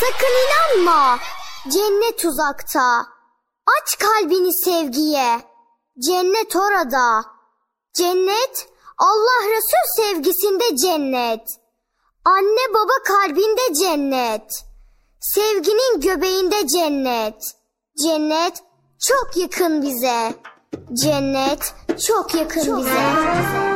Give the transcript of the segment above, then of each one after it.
Sakın inanma. Cennet uzakta. Aç kalbini sevgiye. Cennet orada. Cennet Allah Resul sevgisinde cennet. Anne baba kalbinde cennet. Sevginin göbeğinde cennet. Cennet çok yakın bize. Cennet çok yakın çok bize. Yakın.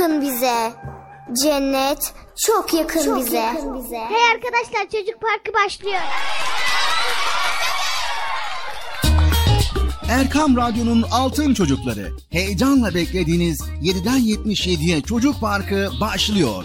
Yakın bize. Cennet çok yakın çok bize. Yakın bize. Hey arkadaşlar çocuk parkı başlıyor. Erkam Radyo'nun Altın Çocukları. Heyecanla beklediğiniz 7'den 77'ye Çocuk Parkı başlıyor.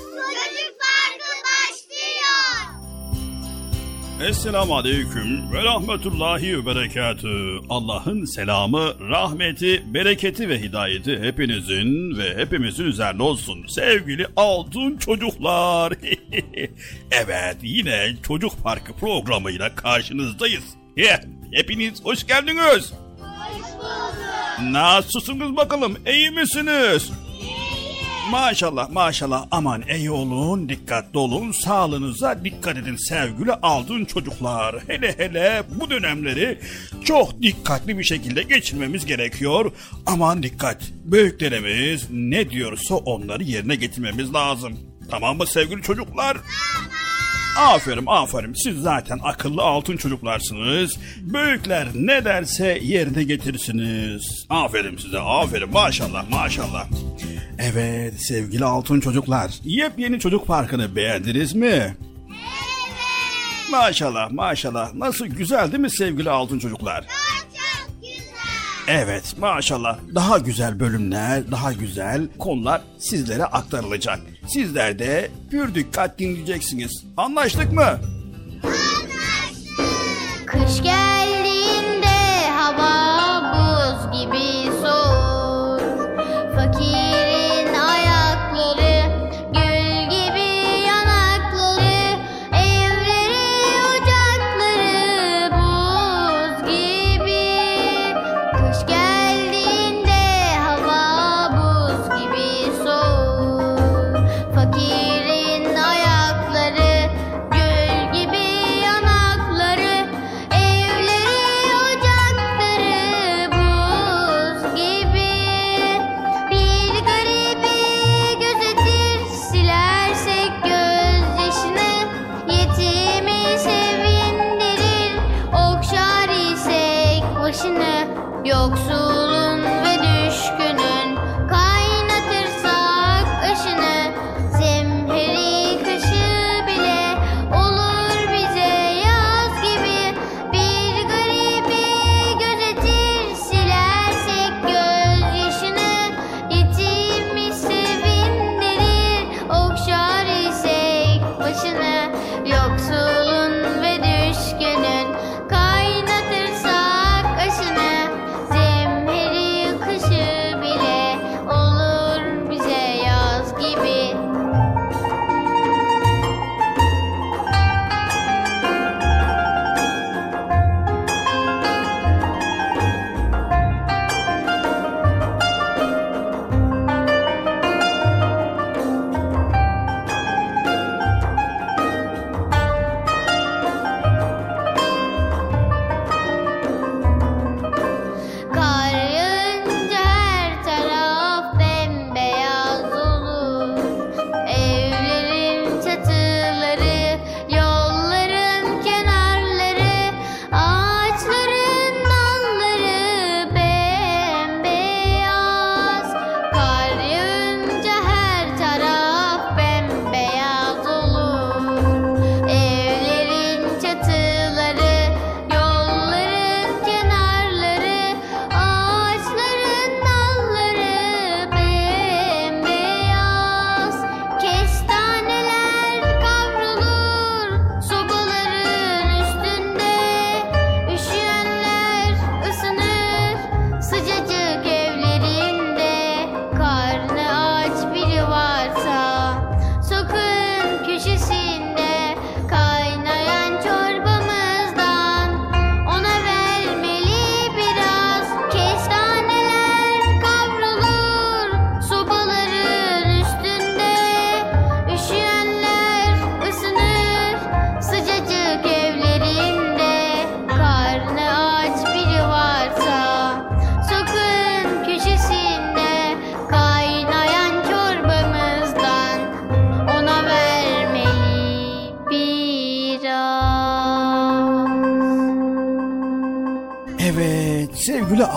Esselamu Aleyküm ve Rahmetullahi ve Berekatü. Allah'ın selamı, rahmeti, bereketi ve hidayeti hepinizin ve hepimizin üzerine olsun. Sevgili altın çocuklar. evet yine Çocuk Parkı programıyla karşınızdayız. Hepiniz hoş geldiniz. Nasılsınız bakalım? İyi misiniz? Maşallah maşallah aman iyi olun dikkatli olun sağlığınıza dikkat edin sevgili altın çocuklar. Hele hele bu dönemleri çok dikkatli bir şekilde geçirmemiz gerekiyor. Aman dikkat büyüklerimiz ne diyorsa onları yerine getirmemiz lazım. Tamam mı sevgili çocuklar? Aferin aferin siz zaten akıllı altın çocuklarsınız. Büyükler ne derse yerine getirirsiniz. Aferin size aferin maşallah maşallah. Evet sevgili altın çocuklar yepyeni çocuk parkını beğendiniz mi? Evet. Maşallah maşallah nasıl güzel değil mi sevgili altın çocuklar? Güzel. Evet maşallah daha güzel bölümler, daha güzel konular sizlere aktarılacak. Sizler de pür dikkat dinleyeceksiniz. Anlaştık mı? Kış geldiğinde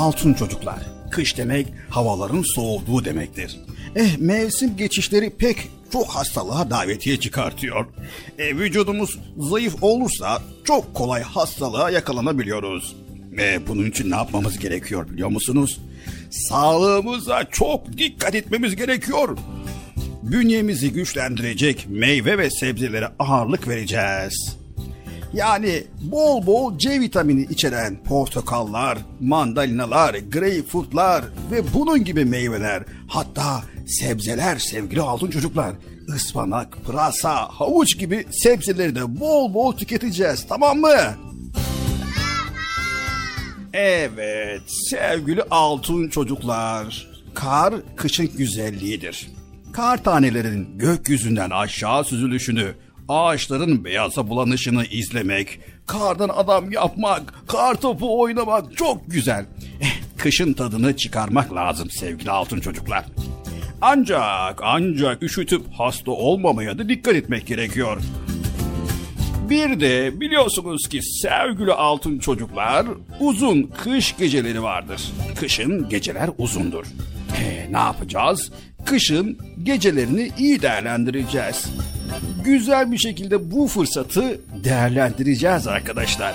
altın çocuklar. Kış demek havaların soğuduğu demektir. Eh mevsim geçişleri pek çok hastalığa davetiye çıkartıyor. E, vücudumuz zayıf olursa çok kolay hastalığa yakalanabiliyoruz. E, bunun için ne yapmamız gerekiyor biliyor musunuz? Sağlığımıza çok dikkat etmemiz gerekiyor. Bünyemizi güçlendirecek meyve ve sebzelere ağırlık vereceğiz. Yani bol bol C vitamini içeren portakallar, mandalinalar, greyfurtlar ve bunun gibi meyveler, hatta sebzeler sevgili altın çocuklar. Ispanak, pırasa, havuç gibi sebzeleri de bol bol tüketeceğiz tamam mı? Evet sevgili altın çocuklar. Kar kışın güzelliğidir. Kar tanelerinin gökyüzünden aşağı süzülüşünü, ağaçların beyaza bulanışını izlemek, kardan adam yapmak, kar topu oynamak çok güzel. Eh, Kışın tadını çıkarmak lazım sevgili altın çocuklar. Ancak ancak üşütüp hasta olmamaya da dikkat etmek gerekiyor. Bir de biliyorsunuz ki sevgili altın çocuklar uzun kış geceleri vardır. Kışın geceler uzundur. E, ne yapacağız? Kışın gecelerini iyi değerlendireceğiz. Güzel bir şekilde bu fırsatı değerlendireceğiz arkadaşlar.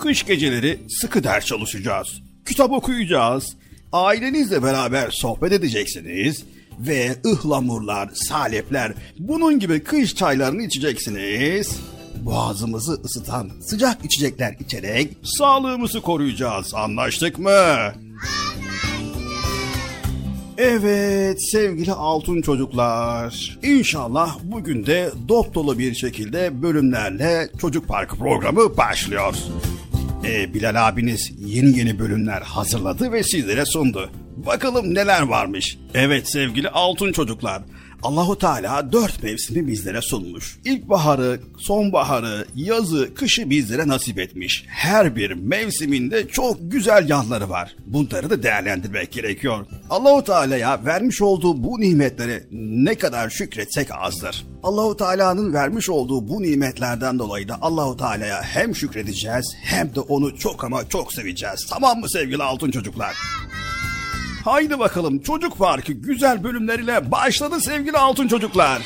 Kış geceleri sıkı ders çalışacağız. Kitap okuyacağız. Ailenizle beraber sohbet edeceksiniz. Ve ıhlamurlar, salepler, bunun gibi kış çaylarını içeceksiniz. Boğazımızı ısıtan sıcak içecekler içerek sağlığımızı koruyacağız. Anlaştık mı? Evet sevgili altın çocuklar. İnşallah bugün de dop dolu bir şekilde bölümlerle Çocuk Parkı programı başlıyor. Ee, Bilal abiniz yeni yeni bölümler hazırladı ve sizlere sundu. Bakalım neler varmış. Evet sevgili altın çocuklar. Allahu Teala dört mevsimi bizlere sunmuş. İlkbaharı, sonbaharı, yazı, kışı bizlere nasip etmiş. Her bir mevsiminde çok güzel yanları var. Bunları da değerlendirmek gerekiyor. Allahu Teala'ya vermiş olduğu bu nimetleri ne kadar şükretsek azdır. Allahu Teala'nın vermiş olduğu bu nimetlerden dolayı da Allahu Teala'ya hem şükredeceğiz hem de onu çok ama çok seveceğiz. Tamam mı sevgili altın çocuklar? Haydi bakalım Çocuk Parkı güzel bölümleriyle başladı sevgili altın çocuklar.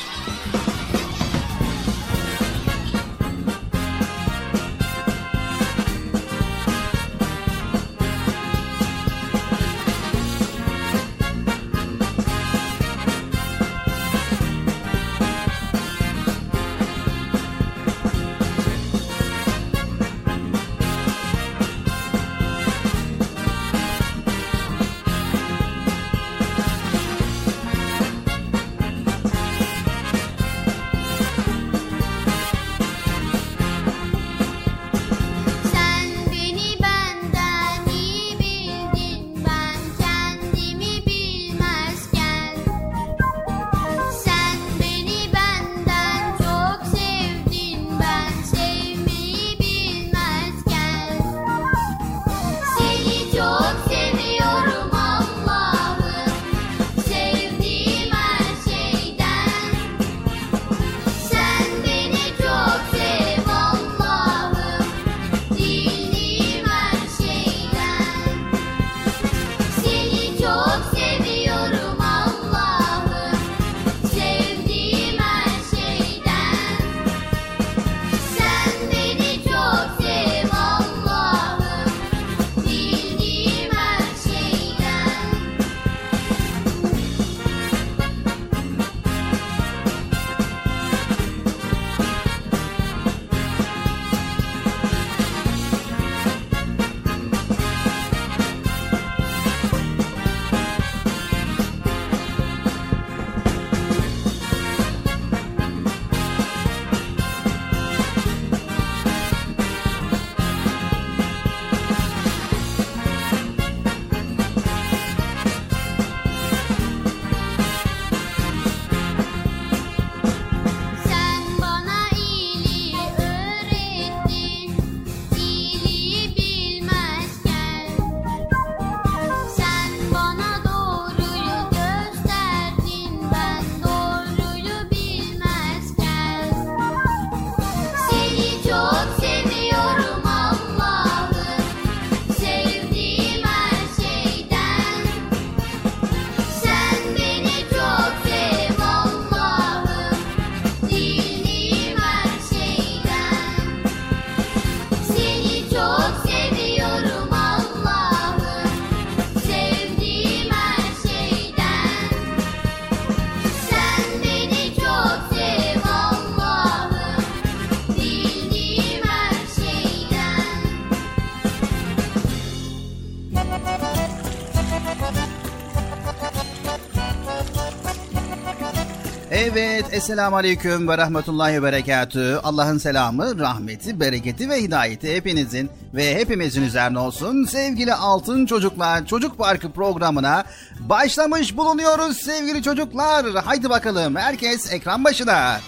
Evet, Esselamu Aleyküm ve Rahmetullahi ve Berekatü. Allah'ın selamı, rahmeti, bereketi ve hidayeti hepinizin ve hepimizin üzerine olsun. Sevgili Altın Çocuklar Çocuk Parkı programına başlamış bulunuyoruz sevgili çocuklar. Haydi bakalım herkes ekran başına.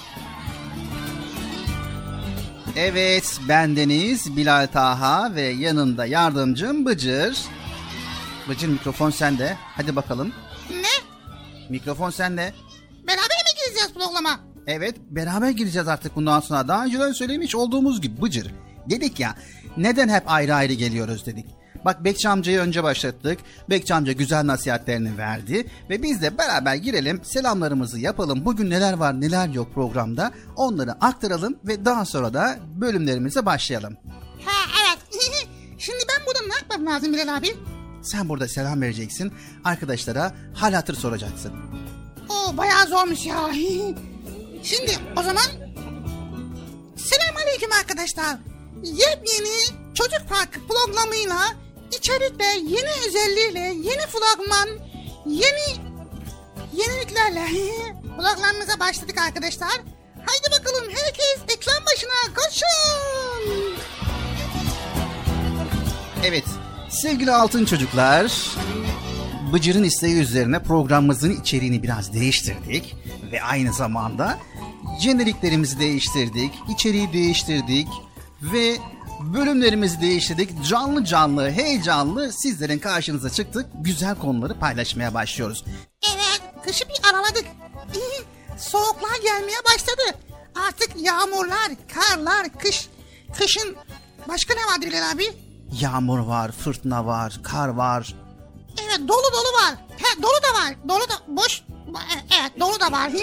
Evet, bendeniz Bilal Taha ve yanında yardımcım Bıcır. Bıcır mikrofon sende. Hadi bakalım. Ne? Mikrofon sende. Beraber mi gireceğiz programa? Evet beraber gireceğiz artık bundan sonra. Daha önceden söylemiş olduğumuz gibi Bıcır. Dedik ya neden hep ayrı ayrı geliyoruz dedik. Bak Bekçi amcayı önce başlattık. Bekçi amca güzel nasihatlerini verdi. Ve biz de beraber girelim selamlarımızı yapalım. Bugün neler var neler yok programda. Onları aktaralım ve daha sonra da bölümlerimize başlayalım. Ha evet. Şimdi ben burada ne yapmam lazım Bilal abi? Sen burada selam vereceksin. Arkadaşlara hal hatır soracaksın. Oo bayağı zormuş ya. Şimdi o zaman Selam aleyküm arkadaşlar. Yepyeni Çocuk Parkı programıyla içerikle, yeni özelliğiyle, yeni fragman, yeni yeniliklerle programımıza başladık arkadaşlar. Haydi bakalım herkes ekran başına koşun. Evet, sevgili altın çocuklar, Bıcır'ın isteği üzerine programımızın içeriğini biraz değiştirdik ve aynı zamanda jeneriklerimizi değiştirdik, içeriği değiştirdik ve bölümlerimizi değiştirdik. Canlı canlı, heyecanlı sizlerin karşınıza çıktık. Güzel konuları paylaşmaya başlıyoruz. Evet, kışı bir araladık. Soğuklar gelmeye başladı. Artık yağmurlar, karlar, kış, kışın başka ne vardı Bilal abi? Yağmur var, fırtına var, kar var. Evet dolu dolu var. He dolu da var. Dolu da boş. Evet dolu da var. Hı?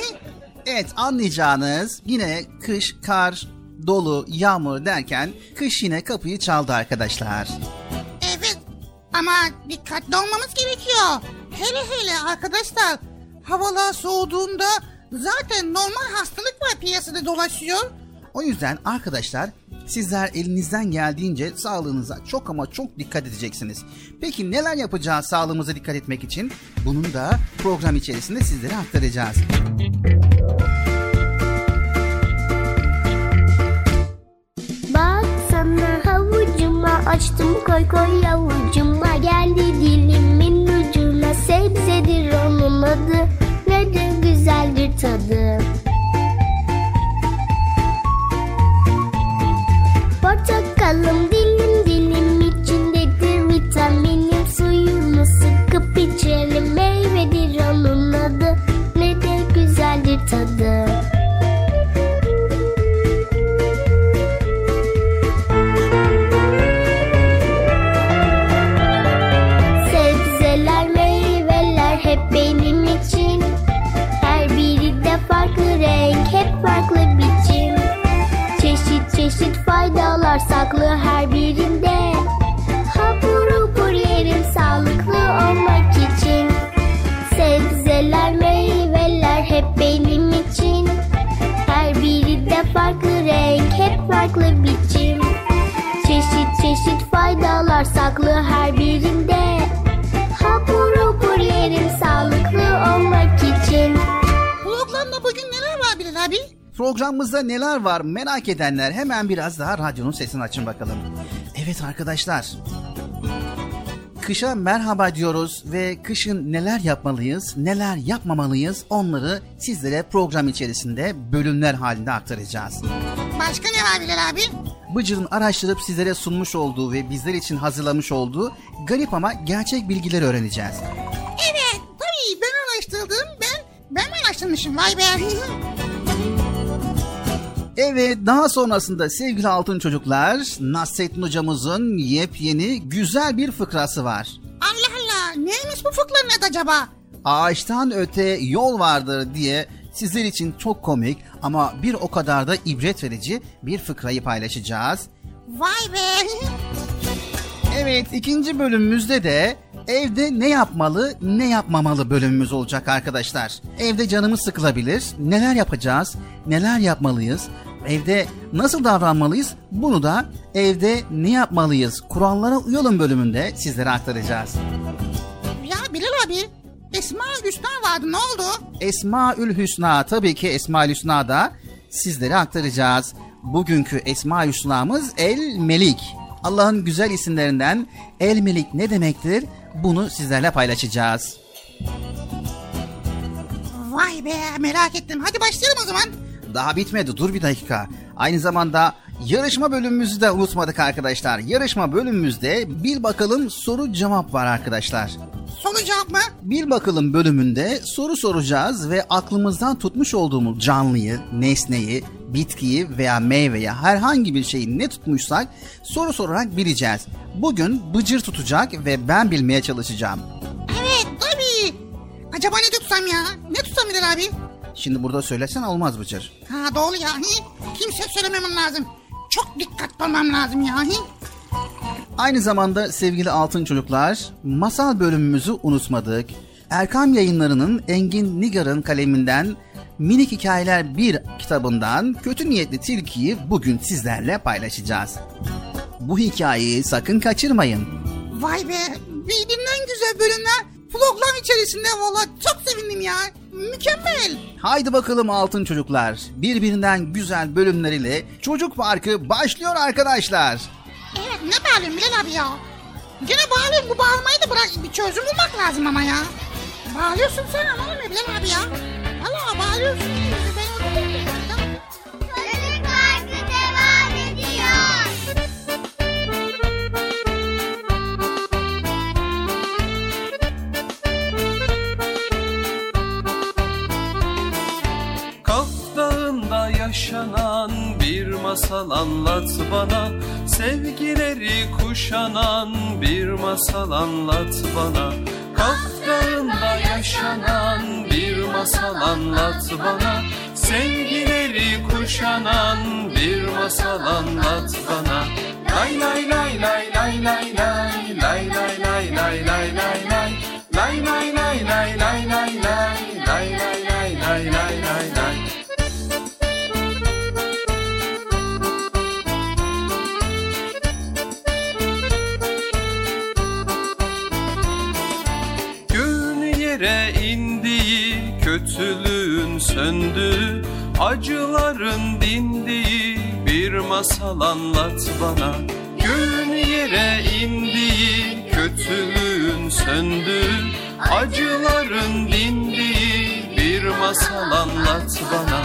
Evet anlayacağınız yine kış, kar, dolu, yağmur derken kış yine kapıyı çaldı arkadaşlar. Evet ama dikkatli olmamız gerekiyor. Hele hele arkadaşlar havalar soğuduğunda zaten normal hastalık var piyasada dolaşıyor. O yüzden arkadaşlar sizler elinizden geldiğince sağlığınıza çok ama çok dikkat edeceksiniz. Peki neler yapacağız sağlığımıza dikkat etmek için? Bunun da program içerisinde sizlere aktaracağız. Bak sana havucuma açtım koy koy yavucuma geldi dilimin ucuna sebzedir onun adı ne de güzeldir tadı. Portakalım dilim dilim içindedir vitaminim suyunu sıkıp içelim meyvedir onun adı ne de güzeldir tadı. Programımızda neler var merak edenler hemen biraz daha radyonun sesini açın bakalım. Evet arkadaşlar. Kışa merhaba diyoruz ve kışın neler yapmalıyız, neler yapmamalıyız onları sizlere program içerisinde bölümler halinde aktaracağız. Başka ne var Bilal abi? Bıcır'ın araştırıp sizlere sunmuş olduğu ve bizler için hazırlamış olduğu garip ama gerçek bilgileri öğreneceğiz. Evet tabii ben araştırdım ben ben araştırmışım vay be. Evet daha sonrasında sevgili altın çocuklar Nasrettin hocamızın yepyeni güzel bir fıkrası var. Allah Allah neymiş bu fıkların adı acaba? Ağaçtan öte yol vardır diye sizler için çok komik ama bir o kadar da ibret verici bir fıkrayı paylaşacağız. Vay be. Evet ikinci bölümümüzde de evde ne yapmalı ne yapmamalı bölümümüz olacak arkadaşlar. Evde canımız sıkılabilir. Neler yapacağız? Neler yapmalıyız? Evde nasıl davranmalıyız? Bunu da evde ne yapmalıyız? Kurallara uyalım bölümünde sizlere aktaracağız. Ya Bilal abi Esma Hüsna vardı ne oldu? Esmaül Hüsna tabii ki Esmaül Hüsna da sizlere aktaracağız. Bugünkü Esma Hüsna'mız El Melik. Allah'ın güzel isimlerinden El Melik ne demektir? Bunu sizlerle paylaşacağız. Vay be merak ettim. Hadi başlayalım o zaman. Daha bitmedi dur bir dakika. Aynı zamanda yarışma bölümümüzü de unutmadık arkadaşlar. Yarışma bölümümüzde bil bakalım soru cevap var arkadaşlar. Soru cevap mı? Bil bakalım bölümünde soru soracağız ve aklımızdan tutmuş olduğumuz canlıyı, nesneyi, bitkiyi veya meyveyi herhangi bir şeyi ne tutmuşsak soru sorarak bileceğiz. Bugün bıcır tutacak ve ben bilmeye çalışacağım. Evet tabii. Acaba ne tutsam ya? Ne tutsam Bilal abi? Şimdi burada söylesen olmaz bıcır. Ha doğru ya. Hi? Kimse söylememem lazım. Çok dikkatli olmam lazım ya. Hi? Aynı zamanda sevgili altın çocuklar, masal bölümümüzü unutmadık. Erkam yayınlarının Engin Nigar'ın kaleminden Minik Hikayeler 1 kitabından Kötü Niyetli Tilki'yi bugün sizlerle paylaşacağız. Bu hikayeyi sakın kaçırmayın. Vay be. Birbirinden güzel bölümler. Program içerisinde valla çok sevindim ya. Mükemmel. Haydi bakalım altın çocuklar. Birbirinden güzel bölümleriyle Çocuk Parkı başlıyor arkadaşlar. Evet ne bağırıyorsun Bilal abi ya? Gene bağırıyorsun bu bağırmayı da bırak bir çözüm bulmak lazım ama ya. Bağırıyorsun sen ama Bilal abi ya. Allah bağırıyorsun. Ben onu masal anlat bana Sevgileri kuşanan bir masal anlat bana Kaf Dağı'nda yaşanan bir masal anlat bana Sevgileri kuşanan bir masal anlat bana Lay lay lay lay lay lay lay lay lay lay lay lay lay lay Lay lay lay lay lay lay lay lay lay lay lay lay lay söndüğü, acıların dindiği bir masal anlat bana. Gün yere indiği, kötülüğün söndüğü, acıların dindiği bir masal anlat bana.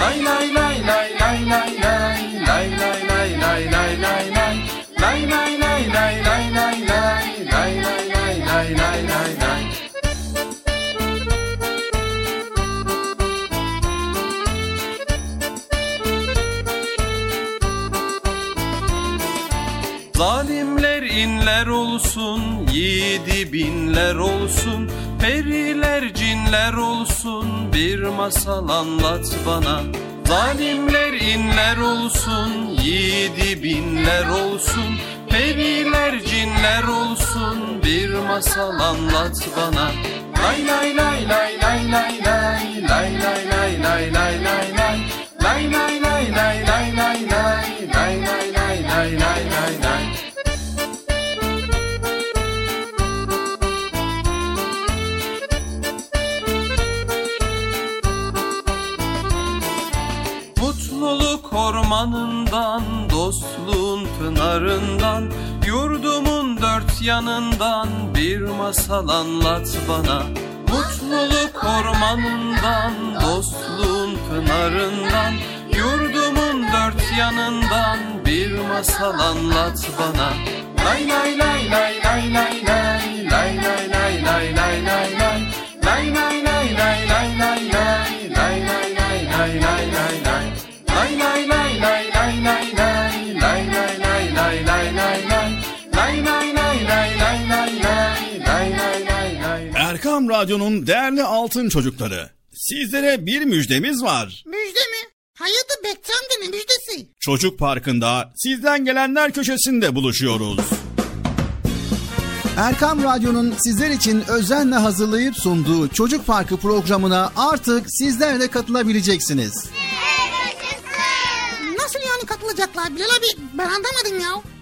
Lay lay lay lay lay lay lay lay lay lay lay Lay lay lay lay inler olsun, yiğidi binler olsun, periler cinler olsun, bir masal anlat bana. Zalimler inler olsun, yiğidi binler olsun, periler cinler olsun, bir masal anlat bana. Lay lay lay lay lay lay lay lay lay lay lay lay lay lay Lay lay lay lay lay lay lay lay lay lay lay ormanından, dostluğun pınarından, yurdumun dört yanından bir masal anlat bana. Mutluluk ormanından, dostluğun pınarından, yurdumun dört yanından bir masal anlat bana. Lay lay lay lay lay lay lay lay lay lay lay lay lay lay Lay lay lay lay Radyo'nun değerli altın çocukları. Sizlere bir müjdemiz var. Müjde mi? Hayırdır Bekçi amca ne müjdesi? Çocuk Parkı'nda sizden gelenler köşesinde buluşuyoruz. Erkam Radyo'nun sizler için özenle hazırlayıp sunduğu Çocuk Parkı programına artık sizler de katılabileceksiniz. Nasıl yani katılacaklar Bilal abi? Ben anlamadım ya.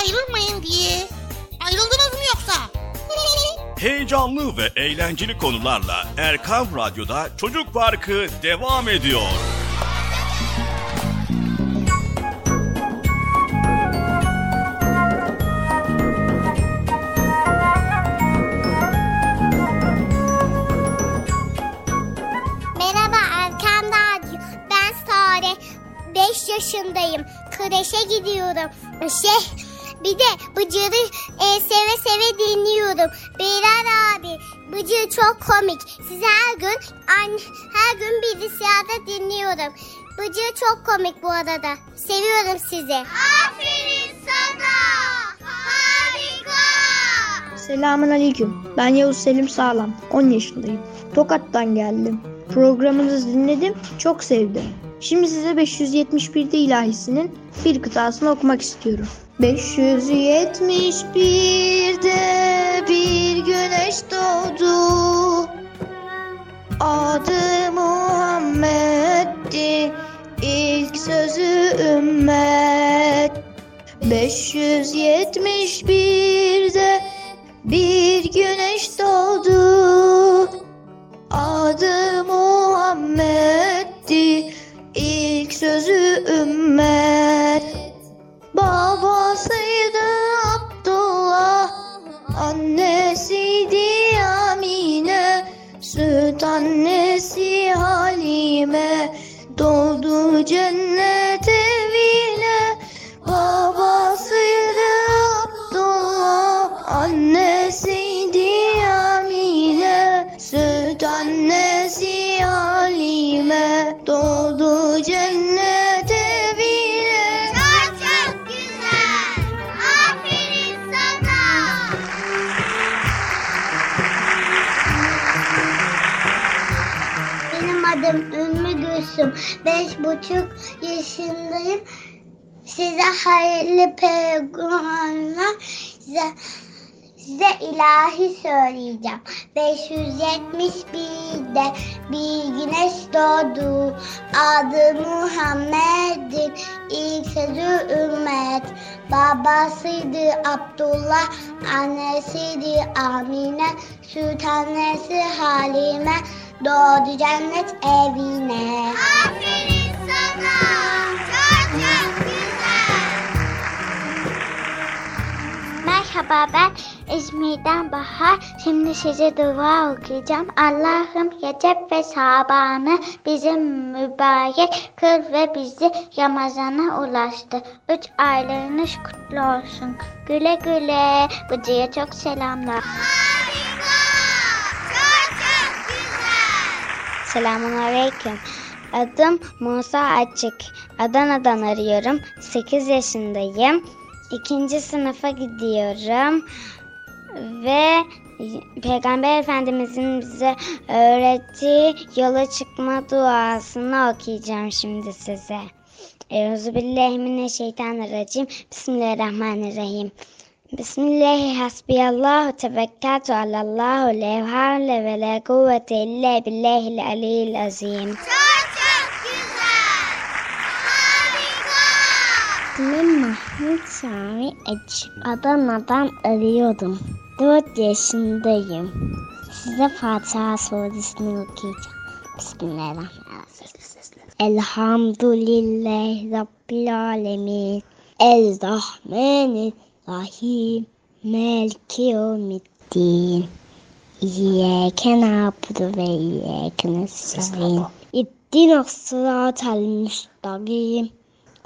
ayrılmayın diye. Ayrıldınız mı yoksa? Heyecanlı ve eğlenceli konularla Erkam Radyo'da Çocuk Parkı devam ediyor. Merhaba Erkan Radyo. Ben Sare. 5 yaşındayım. Kreşe gidiyorum. Şey bir de Bıcır'ı e, seve seve dinliyorum. Beyler abi Bıcır çok komik. Sizi her gün an, her gün bilgisayarda dinliyorum. Bıcır çok komik bu arada. Seviyorum sizi. Aferin sana. Harika. Selamun aleyküm. Ben Yavuz Selim Sağlam. 10 yaşındayım. Tokat'tan geldim. Programınızı dinledim. Çok sevdim. Şimdi size 571'de ilahisinin bir kıtasını okumak istiyorum. 571'de bir güneş doğdu. Adı Muhammed'di. İlk sözü ümmet. 571'de bir güneş doğdu. Adı Muhammed'di. İlk sözü ümmet. Annesi Halime. Doğdu cennet Beş buçuk yaşındayım. Size hayırlı peygamberler. Size, size ilahi söyleyeceğim. 571'de bir güneş doğdu. Adı Muhammed'in ilk sözü ümmet. Babasıydı Abdullah, annesiydi Amine, süt annesi Halime, doğdu cennet evine. Aferin sana, çok çok güzel. Merhaba ben İzmir'den Bahar. Şimdi size dua okuyacağım. Allah'ım Recep ve Şaban'ı bizim mübarek kıl ve bizi Ramazan'a ulaştı. Üç aylarınız kutlu olsun. Güle güle. Bıcı'ya çok selamlar. Selamun Aleyküm. Adım Musa Açık. Adana'dan arıyorum. 8 yaşındayım. İkinci sınıfa gidiyorum. Ve Peygamber Efendimizin bize öğrettiği yola çıkma duasını okuyacağım şimdi size. Euzubillahimineşşeytanirracim. Bismillahirrahmanirrahim. Bismillahi hasbiyallahu tevekkaltu alallahu la havle ve la kuvvete illa billahil aliyyil azim. İsmim Mahmut Sami Açık. Adana'dan arıyordum. 4 yaşındayım. Size Fatiha suresini okuyacağım. Bismillahirrahmanirrahim. Elhamdülillahi Rabbil alemin. Elrahmanirrahim. Melki yevmiddin. İyyâke na'budu ve iyyâke nestaîn. İhdina sıratal müstakîm.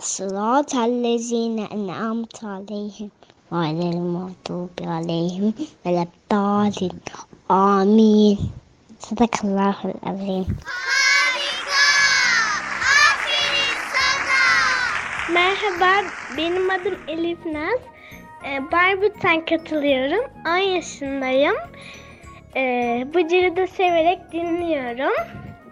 Sıratallezîne en'amte aleyhim. Gayril mağdubi aleyhim ve leddâlin. Amin. Sadakallahul azim. Merhaba, benim adım Elif Naz. Barbut'tan katılıyorum. 10 yaşındayım. Ee, Bıcır'ı da severek dinliyorum.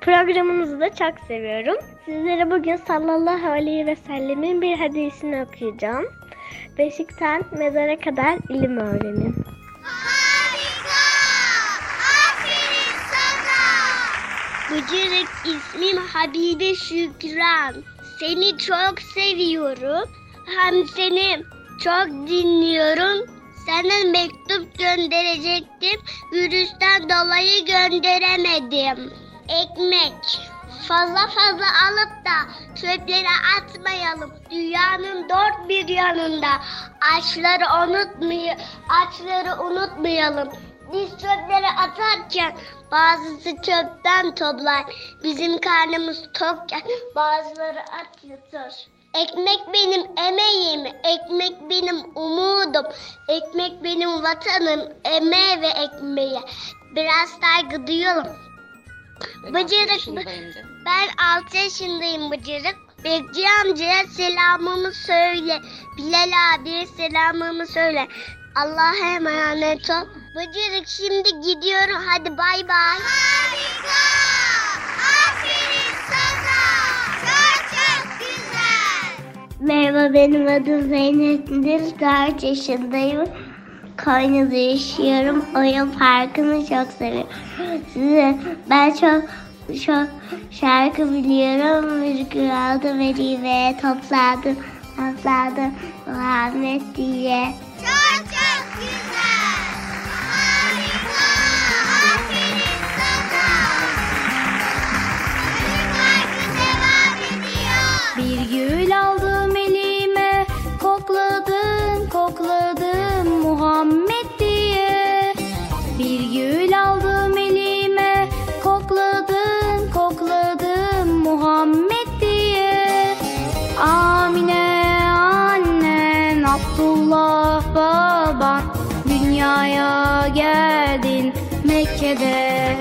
Programınızı da çok seviyorum. Sizlere bugün sallallahu aleyhi ve sellemin bir hadisini okuyacağım. Beşikten mezara kadar ilim öğrenin. Bıcırık ismim Habibe Şükran. Seni çok seviyorum. Hem seni çok dinliyorum. Sana mektup gönderecektim. Virüsten dolayı gönderemedim. Ekmek. Fazla fazla alıp da çöplere atmayalım. Dünyanın dört bir yanında. Açları unutmayı, açları unutmayalım. Biz çöplere atarken bazısı çöpten toplar. Bizim karnımız tokken bazıları at yutar. Ekmek benim emeğim, ekmek benim umudum, ekmek benim vatanım, emeğe ve ekmeğe. Biraz saygı duyalım. Bıcırık, ben 6 yaşındayım Bıcırık. Bekçi amcaya selamımı söyle. Bilal abiye selamımı söyle. Allah'a emanet ol. Bıcırık şimdi gidiyorum. Hadi bay bay. Harika. Aferin sana. Merhaba benim adım Zeynep'dir. 4 yaşındayım. Konya'da yaşıyorum. Oyun parkını çok seviyorum. Size ben çok çok şarkı biliyorum. Müzik aldım ve topladım. Topladım Muhammed diye. Çok çok güzel. Harika. Aferin sana. Oyun parkı devam ediyor. Bir gül aldım elime kokladım kokladım Muhammed diye. Bir gül aldım elime kokladım kokladım Muhammed diye. Amine annen Abdullah baban dünyaya geldin Mekke'de.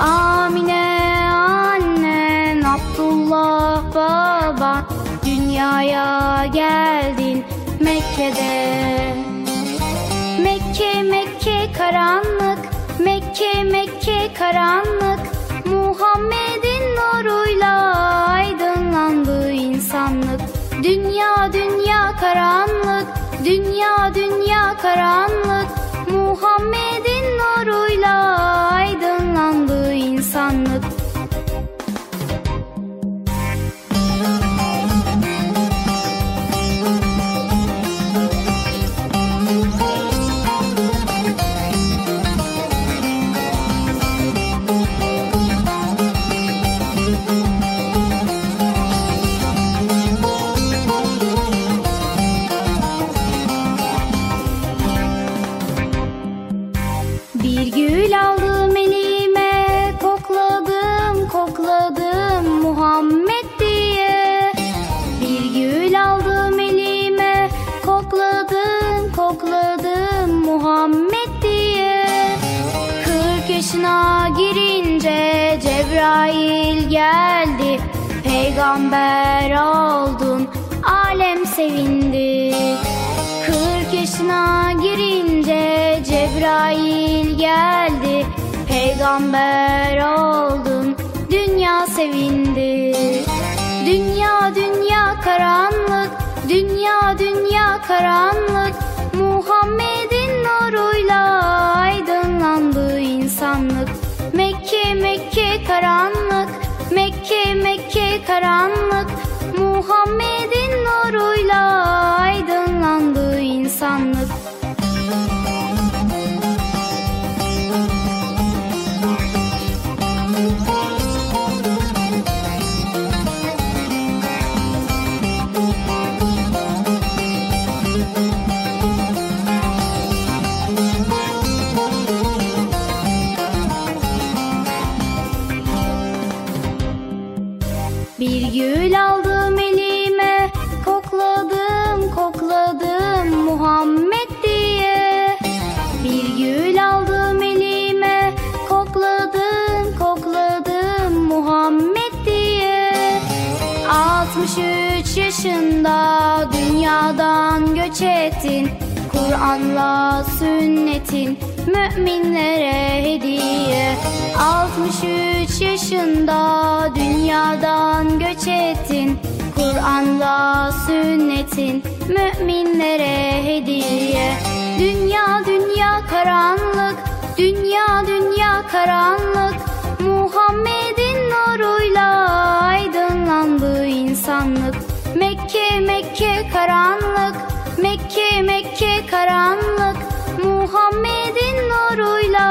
Amine annen Abdullah baba Dünyaya geldin Mekke'de. Mekke Mekke karanlık. Mekke Mekke karanlık. Muhammed'in nuruyla aydınlandı insanlık. Dünya dünya karanlık. Dünya dünya karanlık Peygamber oldun. Alem sevindi. Kırk yaşına girince Cebrail geldi. Peygamber oldun. Dünya sevindi. Dünya dünya karanlık. Dünya dünya karanlık. Muhammed'in karanlık Muhammed'in Kur'an'la sünnetin müminlere hediye. 63 yaşında dünyadan göç ettin. Kur'an'la sünnetin müminlere hediye. Dünya dünya karanlık Dünya dünya karanlık. Muhammed'in nuruyla aydınlandı insanlık. Mekke Mekke karanlık Mekke Mekke karanlık. Muhammed'in nuruyla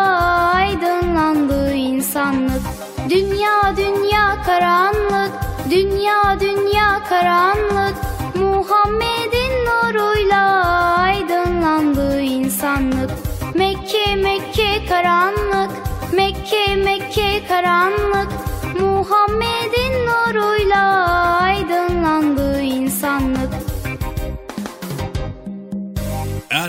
aydınlandı insanlık. Dünya dünya karanlık. Dünya dünya karanlık. Muhammed'in nuruyla aydınlandı insanlık. Mekke Mekke karanlık. Mekke Mekke karanlık. Muhammed'in nuruyla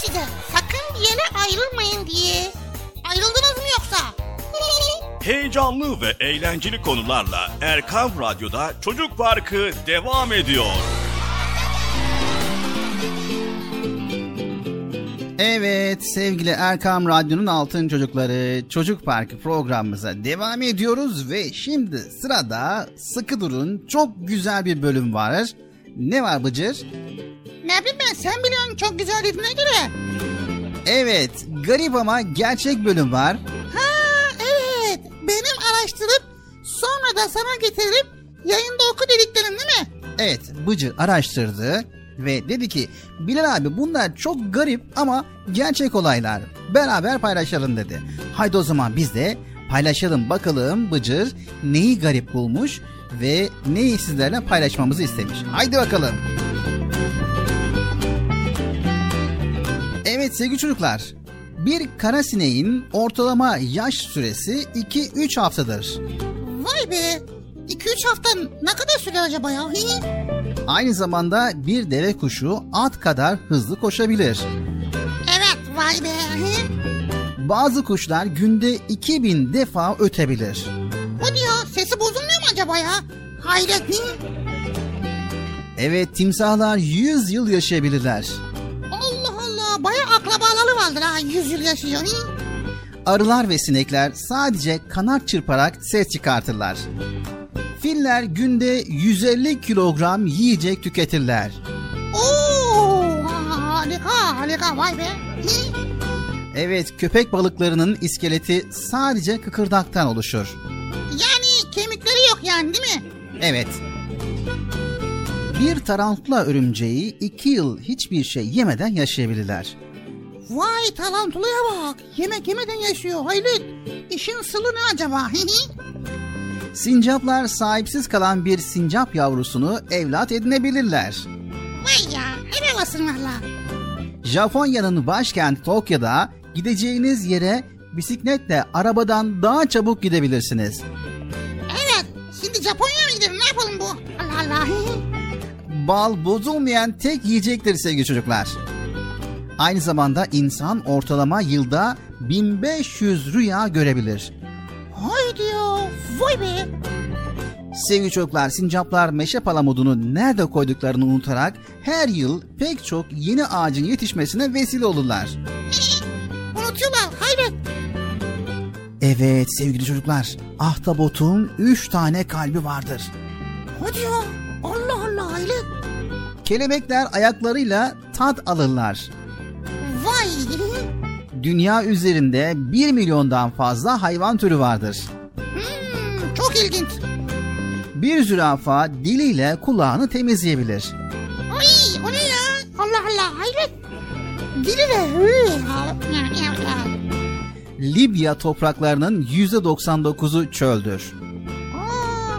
size sakın bir yere ayrılmayın diye. Ayrıldınız mı yoksa? Heyecanlı ve eğlenceli konularla Erkam Radyo'da Çocuk Parkı devam ediyor. Evet sevgili Erkam Radyo'nun altın çocukları Çocuk Parkı programımıza devam ediyoruz ve şimdi sırada sıkı durun çok güzel bir bölüm var. Ne var Bıcır? Ne bileyim ben sen biliyorsun çok güzel dediğine göre. Evet garip ama gerçek bölüm var. Ha evet benim araştırıp sonra da sana getirip yayında oku dediklerim değil mi? Evet Bıcır araştırdı ve dedi ki Bilal abi bunlar çok garip ama gerçek olaylar. Beraber paylaşalım dedi. Haydi o zaman biz de paylaşalım bakalım Bıcır neyi garip bulmuş ve neyi sizlerle paylaşmamızı istemiş. Haydi bakalım. Evet Evet sevgili çocuklar. Bir kara sineğin ortalama yaş süresi 2-3 haftadır. Vay be. 2-3 hafta ne kadar sürer acaba ya? Aynı zamanda bir deve kuşu at kadar hızlı koşabilir. Evet vay be. Bazı kuşlar günde 2000 defa ötebilir. O diyor sesi bozulmuyor mu acaba ya? Hayret. Evet timsahlar 100 yıl yaşayabilirler. Allah baya akrabaları vardır ha 100 yıl yaşıyor. Arılar ve sinekler sadece kanat çırparak ses çıkartırlar. Filler günde 150 kilogram yiyecek tüketirler. Oo, harika harika vay be. Evet köpek balıklarının iskeleti sadece kıkırdaktan oluşur. Yani kemikleri yok yani değil mi? Evet. Bir tarantula örümceği iki yıl hiçbir şey yemeden yaşayabilirler. Vay tarantulaya bak. Yemek yemeden yaşıyor. Hayret. İşin sılı ne acaba? Sincaplar sahipsiz kalan bir sincap yavrusunu evlat edinebilirler. Vay ya helal olsun valla. Japonya'nın başkenti Tokyo'da gideceğiniz yere bisikletle arabadan daha çabuk gidebilirsiniz. Evet. Şimdi Japonya'ya mı gidelim? Ne yapalım bu? Allah Allah. Bal bozulmayan tek yiyecektir sevgili çocuklar. Aynı zamanda insan ortalama yılda 1500 rüya görebilir. Haydi ya. Vay be. Sevgili çocuklar, sincaplar meşe palamudunu nerede koyduklarını unutarak her yıl pek çok yeni ağacın yetişmesine vesile olurlar. Unutuyorlar. Hayret. Evet sevgili çocuklar, ahtapotun 3 tane kalbi vardır. Hadi ya. Allah Allah hayret. Kelebekler ayaklarıyla tat alırlar. Vay. Dünya üzerinde 1 milyondan fazla hayvan türü vardır. Hmm, çok ilginç. Bir zürafa diliyle kulağını temizleyebilir. Ay o ne ya? Allah Allah hayret. Dili de. Libya topraklarının %99'u çöldür. Aa,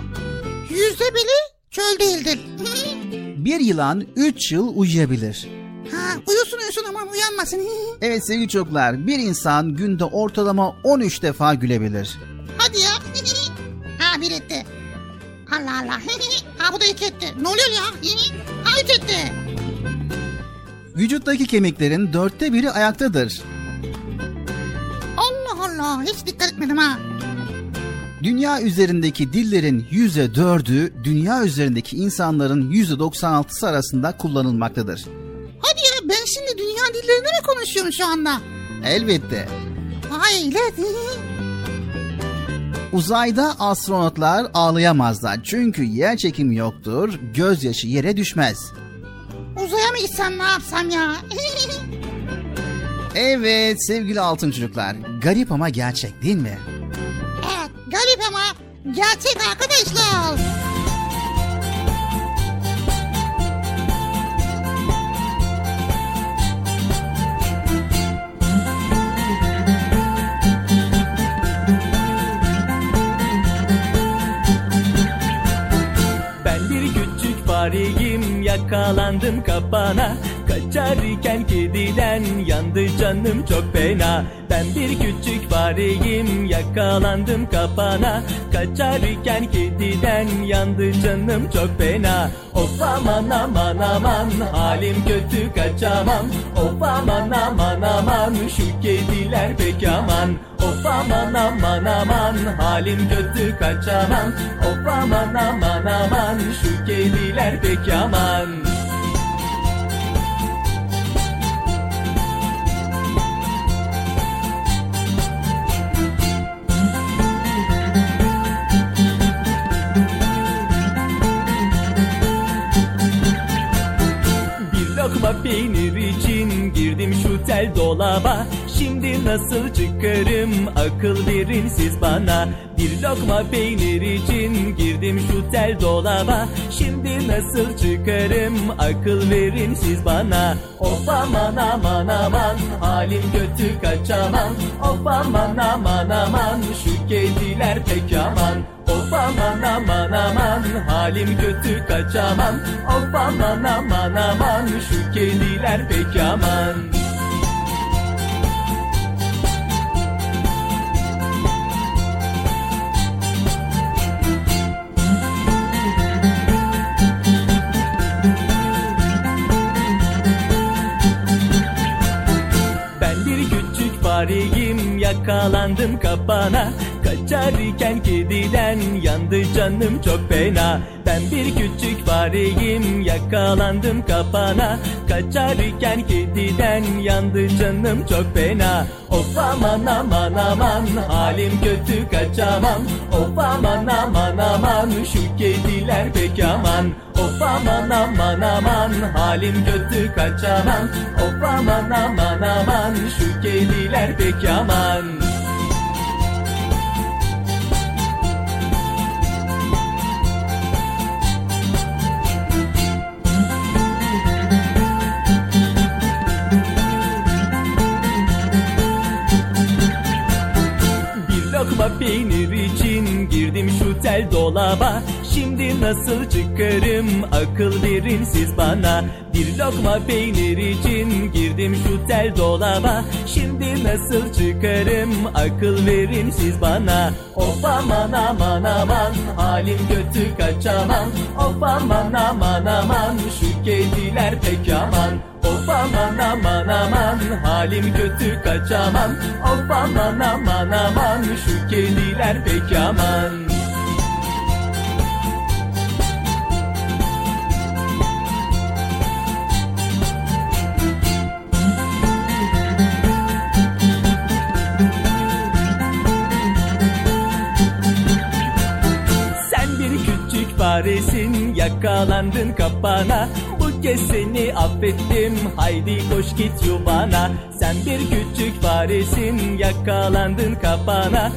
yüzde biri çöl değildir. Bir yılan 3 yıl uyuyabilir. ha, uyusun uyusun aman uyanmasın. Evet sevgili çocuklar, bir insan günde ortalama 13 defa gülebilir. Hadi ya. ha bir etti. Allah Allah. ha bu da iki etti. Ne oluyor ya? ha üç etti. Vücuttaki kemiklerin dörtte biri ayaktadır. Allah Allah. Hiç dikkat etmedim ha. Dünya üzerindeki dillerin yüzde dördü, dünya üzerindeki insanların yüzde 96'sı arasında kullanılmaktadır. Hadi ya ben şimdi dünya dillerinde mi konuşuyorum şu anda? Elbette. Hayret. Uzayda astronotlar ağlayamazlar çünkü yer çekimi yoktur, gözyaşı yere düşmez. Uzaya mı gitsem ne yapsam ya? Evet sevgili altın çocuklar, garip ama gerçek değil mi? Garip ama gerçek arkadaşlar. Ben bir küçük fareyim yakalandım kapana Kaçarken kediden yandı canım çok fena. Ben bir küçük fareyim yakalandım kapana. Kaçarken kediden yandı canım çok fena. Of aman aman aman halim kötü kaçamam. Of aman aman aman şu kediler pek aman. Of aman aman aman halim kötü kaçamam. Of aman aman aman şu kediler pek aman tel dolaba. Şimdi nasıl çıkarım? Akıl verin siz bana. Bir lokma peynir için girdim şu tel dolaba. Şimdi nasıl çıkarım? Akıl verin siz bana. Of aman aman aman halim kötü kaçamam. Of aman aman aman şu kediler pek aman. Of aman aman aman halim kötü kaçamam. Of aman aman aman şu kediler pek aman fareyim yakalandım kapana Kaçarken kediden yandı canım çok fena. Ben bir küçük fareyim yakalandım kapana. Kaçarken kediden yandı canım çok fena. Of aman aman aman halim kötü kaçamam. Of aman aman aman şu kediler pek aman. Of aman aman aman halim kötü kaçamam. Of aman aman aman şu kediler pek aman tel dolaba. Şimdi nasıl çıkarım? Akıl verin siz bana. Bir lokma peynir için girdim şu tel dolaba. Şimdi nasıl çıkarım? Akıl verin siz bana. Of aman aman aman halim kötü kaçamam Of aman aman aman şu kediler pek aman. Of aman aman aman halim kötü kaçamam Of aman aman aman şu kediler pek aman küçük faresin yakalandın kapana. Bu kez seni affettim. Haydi koş git yuvana. Sen bir küçük faresin yakalandın kapana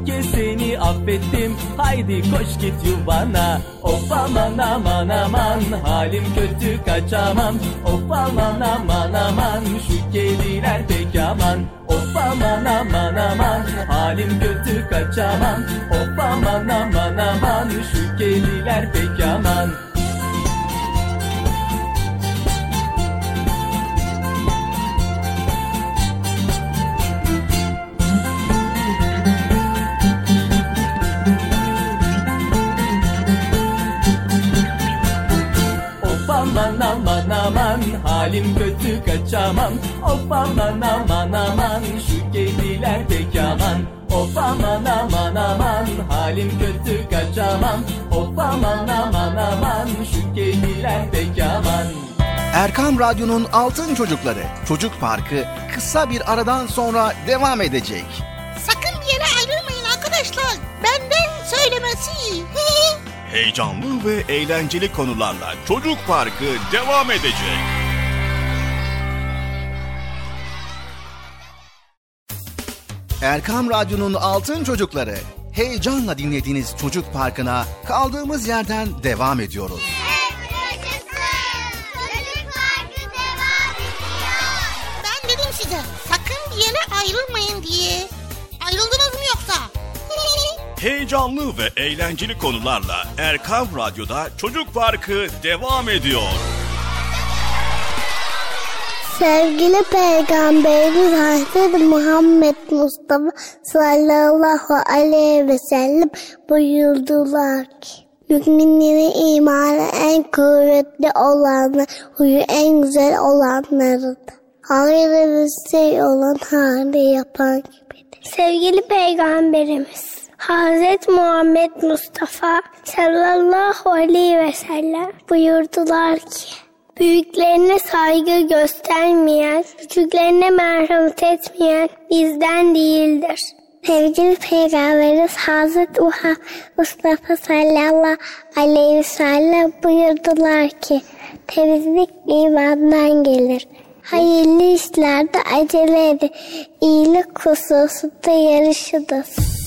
Bu kez seni affettim. Haydi koş git yuvana. Of aman aman aman halim kötü kaçamam. Of aman aman aman şu kediler pek aman. Of aman aman aman halim kötü kaçamam. Of aman aman aman şu kediler pek aman halim kötü kaçamam Of aman aman aman şu kediler pek aman Of aman aman aman halim kötü kaçamam Of aman aman aman şu kediler pek aman Erkam Radyo'nun Altın Çocukları Çocuk Parkı kısa bir aradan sonra devam edecek. Sakın bir yere ayrılmayın arkadaşlar. Benden söylemesi. Heyecanlı ve eğlenceli konularla Çocuk Parkı devam edecek. Erkam Radyo'nun Altın Çocukları heyecanla dinlediğiniz Çocuk Parkı'na kaldığımız yerden devam ediyoruz. Ben dedim size sakın bir yere ayrılmayın diye. Ayrıldınız mı yoksa? Heyecanlı ve eğlenceli konularla Erkan Radyo'da Çocuk Parkı devam ediyor. Sevgili Peygamberimiz Hazreti Muhammed Mustafa sallallahu aleyhi ve sellem buyurdular ki Müminlerin imanı en kuvvetli olanı, huyu en güzel olanlarıdır. Hayır ve şey olan hali yapan gibidir. Sevgili Peygamberimiz Hazreti Muhammed Mustafa sallallahu aleyhi ve sellem buyurdular ki Büyüklerine saygı göstermeyen, küçüklerine merhamet etmeyen bizden değildir. Sevgili Peygamberimiz Hazreti Uha Mustafa sallallahu aleyhi ve sellem buyurdular ki temizlik imandan gelir. Hayırlı işlerde acele edin. İyilik hususunda yarışınız.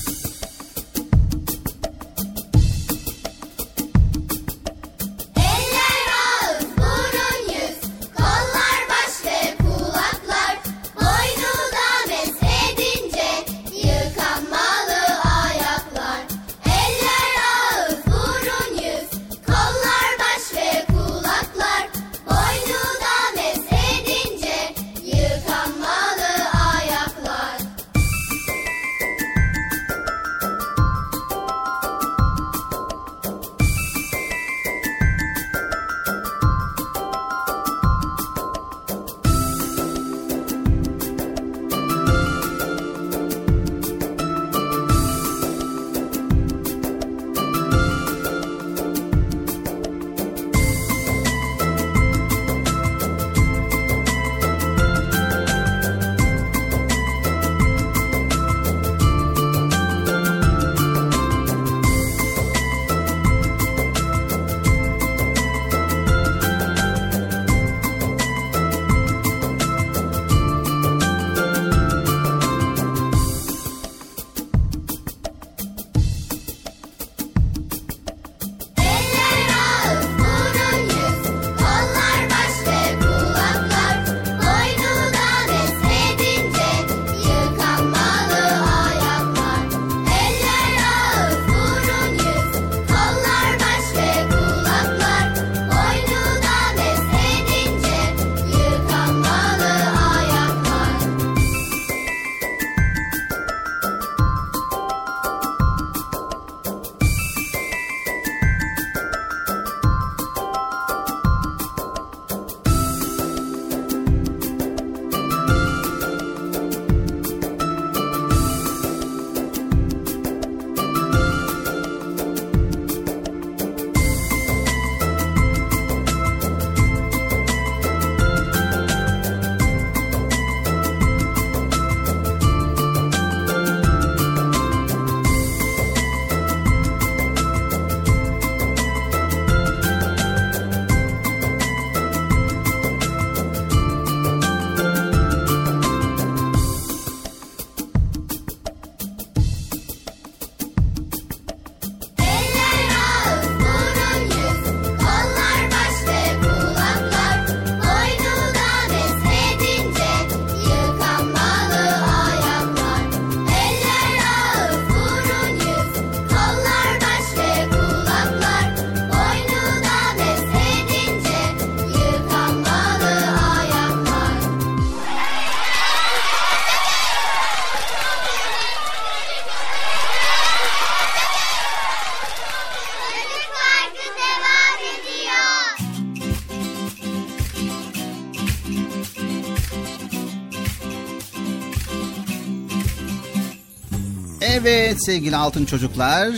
Sevgili altın çocuklar,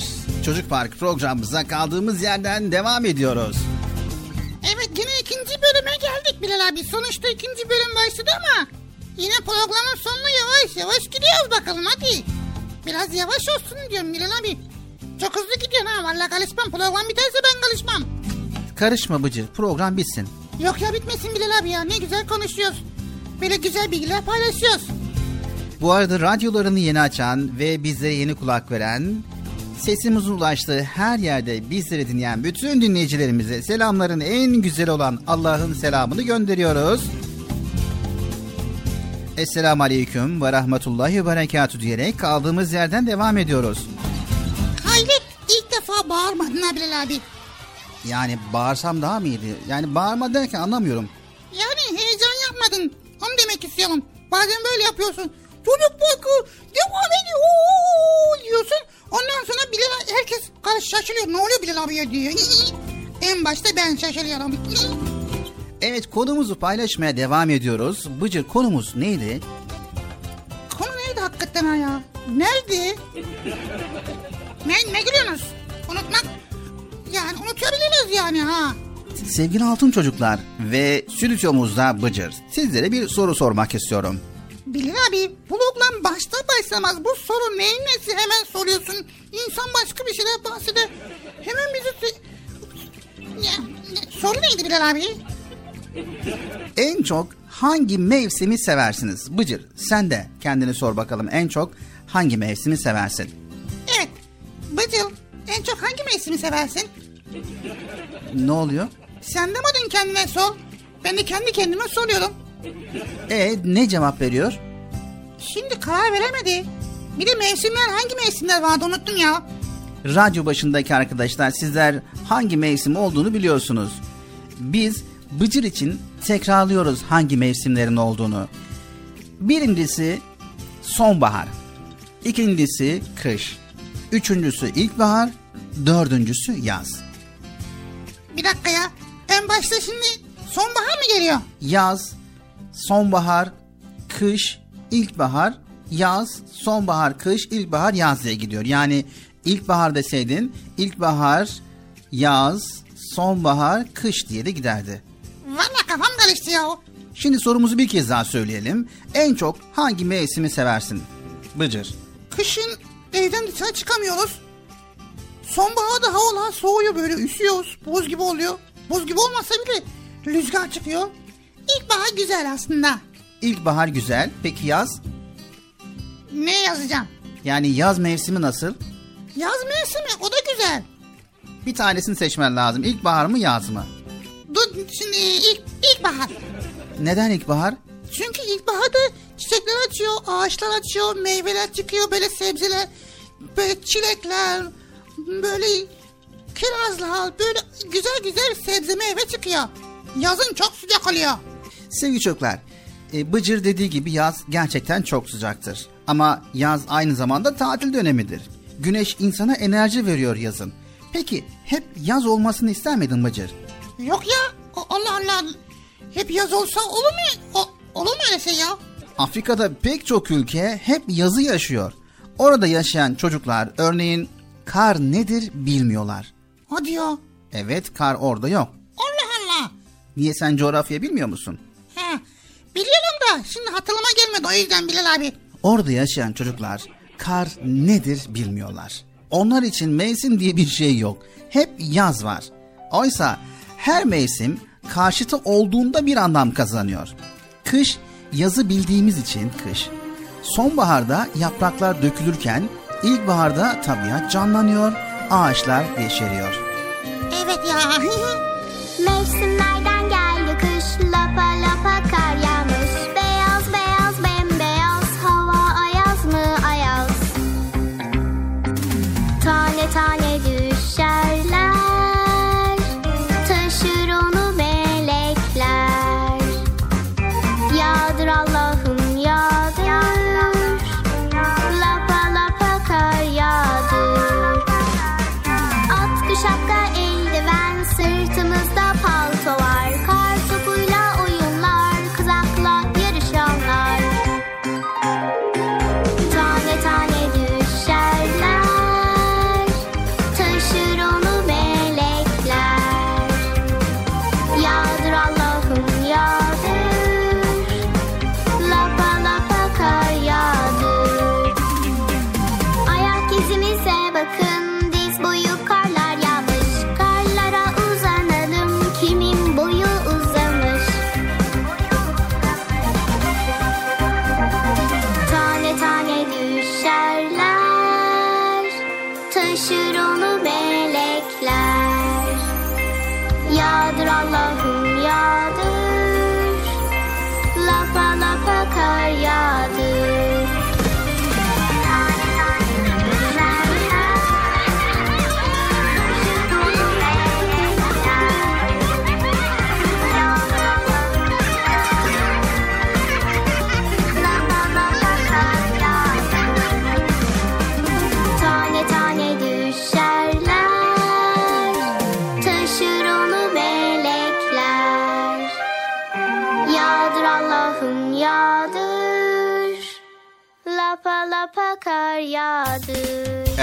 Çocuk Park programımıza kaldığımız yerden devam ediyoruz. Evet yine ikinci bölüme geldik Bilal abi. Sonuçta ikinci bölüm başladı ama yine programın sonuna yavaş yavaş gidiyoruz bakalım hadi. Biraz yavaş olsun diyorum Bilal abi. Çok hızlı gidiyorsun ha. Valla karışmam. Program biterse ben karışmam. Karışma Bıcır, program bitsin. Yok ya bitmesin Bilal abi ya. Ne güzel konuşuyoruz. Böyle güzel bilgiler paylaşıyoruz. Bu arada radyolarını yeni açan ve bizlere yeni kulak veren, sesimizin ulaştığı her yerde bizleri dinleyen bütün dinleyicilerimize selamların en güzel olan Allah'ın selamını gönderiyoruz. Esselamu Aleyküm ve Rahmetullahi ve Berekatü diyerek kaldığımız yerden devam ediyoruz. Hayret ilk defa bağırmadın ha Bilal abi. Yani bağırsam daha mı iyiydi? Yani bağırma derken anlamıyorum. Yani heyecan yapmadın. Onu demek istiyorum. Bazen böyle yapıyorsun. Çocuk bakı devam ediyor diyorsun. Ondan sonra Bilal herkes şaşırıyor. Ne oluyor Bilal abiye diyor. en başta ben şaşırıyorum. Evet konumuzu paylaşmaya devam ediyoruz. Bıcır konumuz neydi? Konu neydi hakikaten ha ya? Nerede? ne, ne gülüyorsunuz? Unutmak. Yani unutabiliriz yani ha. Sevgili altın çocuklar ve stüdyomuzda Bıcır sizlere bir soru sormak istiyorum. Bilal abi program başta başlamaz bu soru neyin nesi hemen soruyorsun. İnsan başka bir şeyler bahseder. Hemen bizi... Ya, soru neydi Bilal abi? En çok hangi mevsimi seversiniz? Bıcır sen de kendini sor bakalım en çok hangi mevsimi seversin? Evet. Bıcıl en çok hangi mevsimi seversin? Ne oluyor? Sen demedin kendine sor. Ben de kendi kendime soruyorum. E ne cevap veriyor? Şimdi karar veremedi. Bir de mevsimler hangi mevsimler vardı unuttum ya. Radyo başındaki arkadaşlar sizler hangi mevsim olduğunu biliyorsunuz. Biz Bıcır için tekrarlıyoruz hangi mevsimlerin olduğunu. Birincisi sonbahar. İkincisi kış. Üçüncüsü ilkbahar. Dördüncüsü yaz. Bir dakika ya. En başta şimdi sonbahar mı geliyor? Yaz, sonbahar, kış, ilkbahar, yaz, sonbahar, kış, ilkbahar, yaz diye gidiyor. Yani ilkbahar deseydin ilkbahar, yaz, sonbahar, kış diye de giderdi. Valla kafam karıştı ya. Şimdi sorumuzu bir kez daha söyleyelim. En çok hangi mevsimi seversin? Bıcır. Kışın evden dışarı çıkamıyoruz. Sonbaharda havalar soğuyor böyle üşüyoruz. Buz gibi oluyor. Buz gibi olmasa bile rüzgar çıkıyor. İlkbahar güzel aslında. İlkbahar güzel. Peki yaz? Ne yazacağım? Yani yaz mevsimi nasıl? Yaz mevsimi o da güzel. Bir tanesini seçmen lazım. İlkbahar mı yaz mı? Dur şimdi ilk, ilkbahar. Neden ilkbahar? Çünkü ilkbaharda çiçekler açıyor, ağaçlar açıyor, meyveler çıkıyor, böyle sebzeler, böyle çilekler, böyle kirazlar, böyle güzel güzel sebze meyve çıkıyor. Yazın çok sıcak oluyor. Sevgili çocuklar, e, Bıcır dediği gibi yaz gerçekten çok sıcaktır. Ama yaz aynı zamanda tatil dönemidir. Güneş insana enerji veriyor yazın. Peki hep yaz olmasını ister miydin Bıcır? Yok ya, Allah Allah. Hep yaz olsa olur mu? O, olur mu öyle şey ya? Afrika'da pek çok ülke hep yazı yaşıyor. Orada yaşayan çocuklar örneğin kar nedir bilmiyorlar. Hadi ya. Evet kar orada yok. Allah Allah. Niye sen coğrafya bilmiyor musun? He, biliyorum da şimdi hatırlama gelmedi o yüzden Bilal abi. Orada yaşayan çocuklar kar nedir bilmiyorlar. Onlar için mevsim diye bir şey yok. Hep yaz var. Oysa her mevsim karşıtı olduğunda bir anlam kazanıyor. Kış yazı bildiğimiz için kış. Sonbaharda yapraklar dökülürken ilkbaharda tabiat canlanıyor, ağaçlar yeşeriyor. Evet ya. Mevsimlerden should all move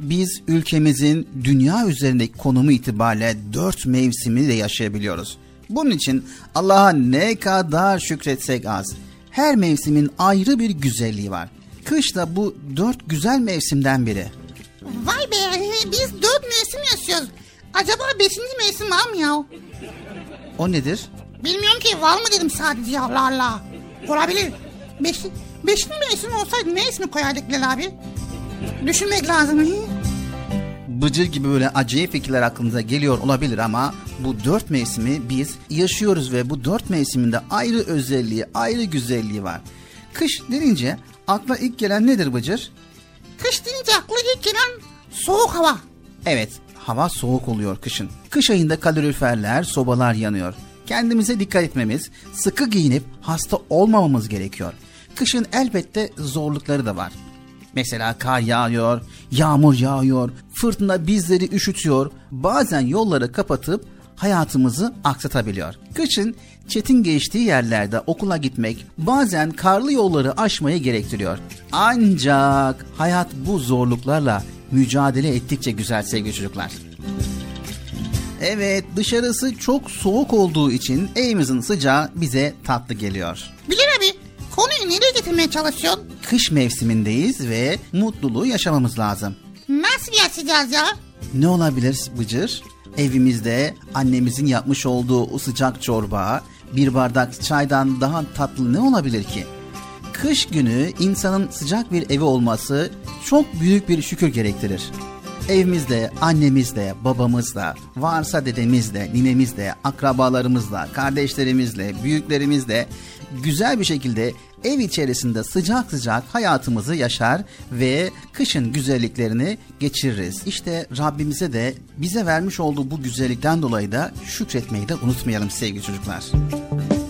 biz ülkemizin dünya üzerindeki konumu itibariyle dört mevsimi de yaşayabiliyoruz. Bunun için Allah'a ne kadar şükretsek az. Her mevsimin ayrı bir güzelliği var. Kış da bu dört güzel mevsimden biri. Vay be biz dört mevsim yaşıyoruz. Acaba beşinci mevsim var mı ya? O nedir? Bilmiyorum ki var mı dedim sadece ya Allah Allah. Olabilir. Beş, beşinci mevsim olsaydı ne ismi koyardık Bilal abi? Düşünmek lazım. Bıcır gibi böyle acayip fikirler aklınıza geliyor olabilir ama bu dört mevsimi biz yaşıyoruz ve bu dört mevsiminde ayrı özelliği, ayrı güzelliği var. Kış denince akla ilk gelen nedir Bıcır? Kış deyince aklı ilk gelen soğuk hava. Evet, hava soğuk oluyor kışın. Kış ayında kaloriferler, sobalar yanıyor. Kendimize dikkat etmemiz, sıkı giyinip hasta olmamamız gerekiyor. Kışın elbette zorlukları da var. Mesela kar yağıyor, yağmur yağıyor, fırtına bizleri üşütüyor, bazen yolları kapatıp hayatımızı aksatabiliyor. Kışın çetin geçtiği yerlerde okula gitmek bazen karlı yolları aşmayı gerektiriyor. Ancak hayat bu zorluklarla mücadele ettikçe güzel sevgili çocuklar. Evet dışarısı çok soğuk olduğu için evimizin sıcağı bize tatlı geliyor. Bilal abi konuyu nereye getirmeye çalışıyorsun? Kış mevsimindeyiz ve mutluluğu yaşamamız lazım. Nasıl yaşayacağız ya? Ne olabilir Bıcır? Evimizde annemizin yapmış olduğu o sıcak çorba, bir bardak çaydan daha tatlı ne olabilir ki? Kış günü insanın sıcak bir evi olması çok büyük bir şükür gerektirir. Evimizde annemizle, babamızla, varsa dedemizle, ninemizle, akrabalarımızla, kardeşlerimizle, büyüklerimizle güzel bir şekilde ev içerisinde sıcak sıcak hayatımızı yaşar ve kışın güzelliklerini geçiririz. İşte Rabbimize de bize vermiş olduğu bu güzellikten dolayı da şükretmeyi de unutmayalım sevgili çocuklar. ağaçtan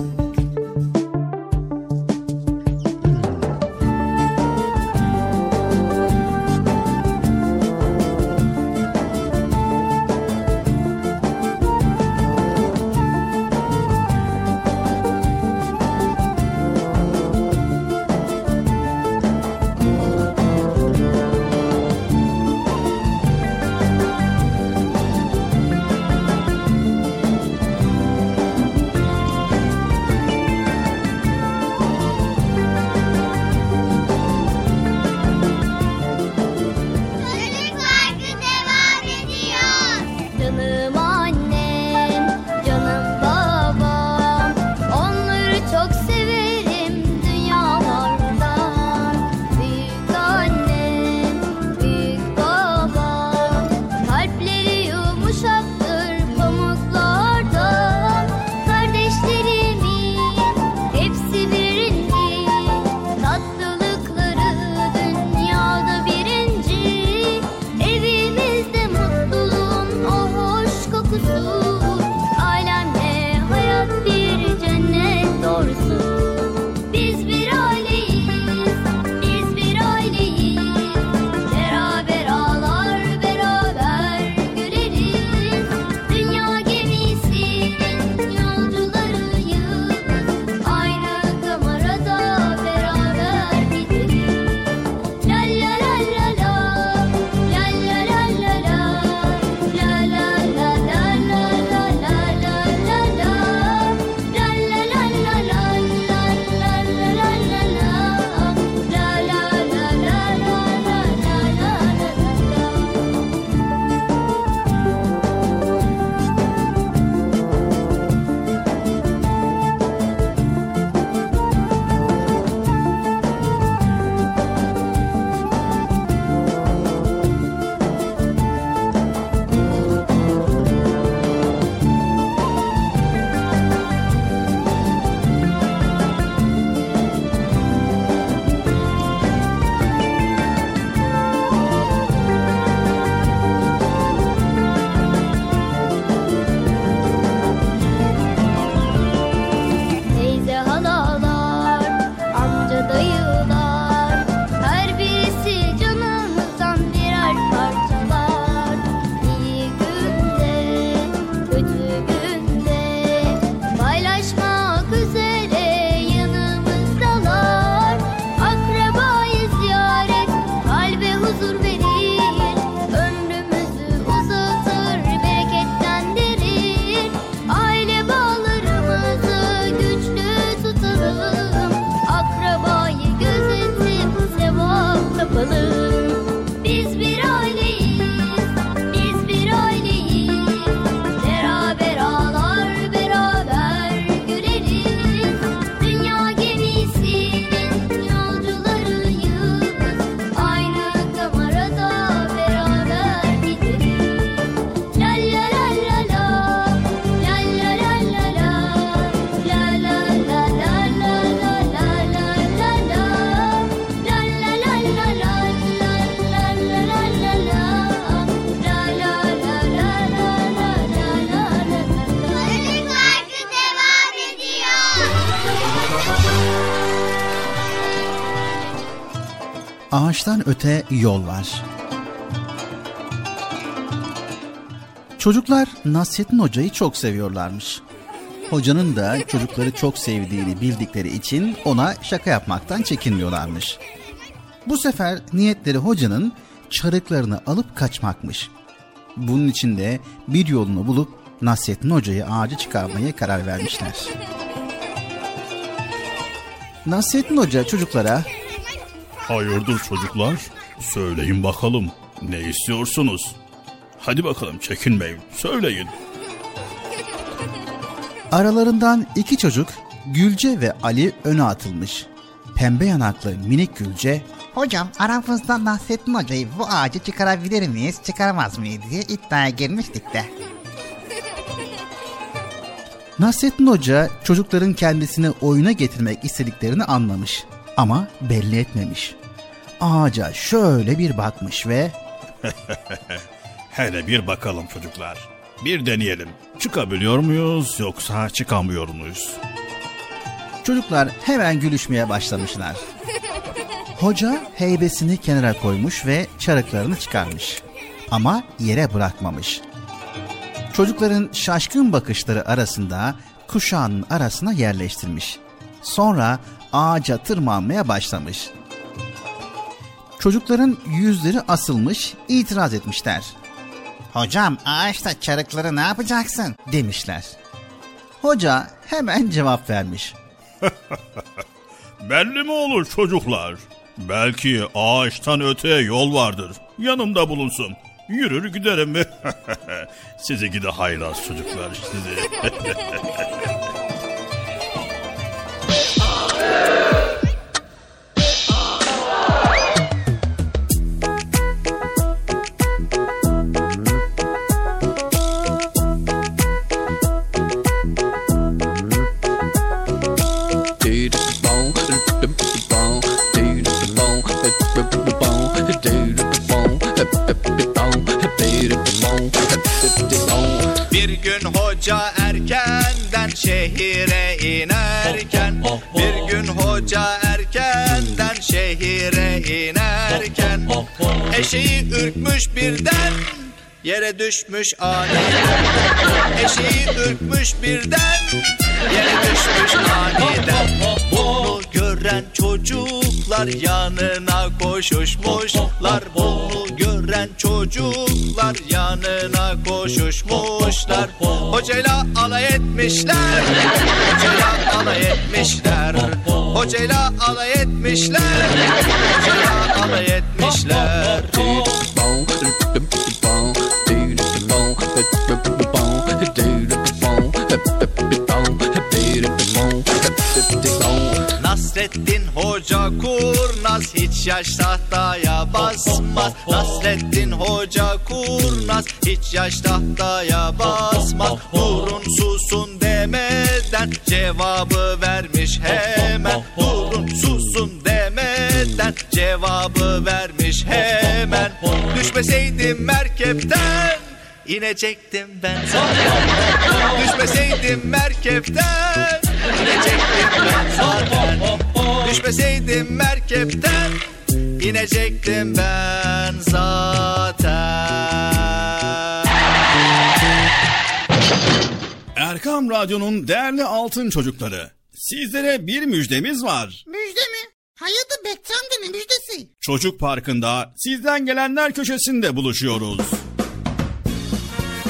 öte yol var. Çocuklar Nasrettin Hoca'yı çok seviyorlarmış. Hocanın da çocukları çok sevdiğini bildikleri için ona şaka yapmaktan çekinmiyorlarmış. Bu sefer niyetleri hocanın çarıklarını alıp kaçmakmış. Bunun için de bir yolunu bulup Nasrettin Hoca'yı ağaca çıkarmaya karar vermişler. Nasrettin Hoca çocuklara Hayırdır çocuklar? Söyleyin bakalım. Ne istiyorsunuz? Hadi bakalım çekinmeyin. Söyleyin. Aralarından iki çocuk Gülce ve Ali öne atılmış. Pembe yanaklı minik Gülce Hocam aramızda Nasrettin Hoca'yı bu ağacı çıkarabilir miyiz, çıkaramaz mıyız diye iddiaya girmiştik de. Nasrettin Hoca çocukların kendisini oyuna getirmek istediklerini anlamış ama belli etmemiş. Ağaca şöyle bir bakmış ve Hele bir bakalım çocuklar. Bir deneyelim. Çıkabiliyor muyuz yoksa çıkamıyor muyuz? çocuklar hemen gülüşmeye başlamışlar. Hoca heybesini kenara koymuş ve çarıklarını çıkarmış. Ama yere bırakmamış. Çocukların şaşkın bakışları arasında kuşağının arasına yerleştirmiş. Sonra ağaca tırmanmaya başlamış. Çocukların yüzleri asılmış, itiraz etmişler. Hocam ağaçta çarıkları ne yapacaksın? Demişler. Hoca hemen cevap vermiş. Belli mi olur çocuklar? Belki ağaçtan öteye yol vardır. Yanımda bulunsun. Yürür giderim. sizi gide haylaz çocuklar sizi. Bir Yere düşmüş aniden Eşeği ürkmüş birden. Yere düşmüş aniden Bunu gören çocuklar yanına koşuşmuşlar. Bunu gören çocuklar yanına koşuşmuşlar. Hocayla alay etmişler. Hocayla alay etmişler. Hocayla alay etmişler. Hocayla alay etmişler kurnaz hiç yaş tahtaya basmaz. Nasrettin Hoca kurnaz hiç yaş tahtaya basmaz. Durun susun demeden cevabı vermiş hemen. Durun susun demeden cevabı vermiş hemen. Düşmeseydim merkepten inecektim ben. Düşmeseydim merkepten inecektim ben Düşmeseydim merkepten inecektim ben zaten Erkam Radyo'nun değerli altın çocukları. Sizlere bir müjdemiz var. Müjde mi? Hayırdır Bekçi amca ne müjdesi? Çocuk Parkı'nda sizden gelenler köşesinde buluşuyoruz.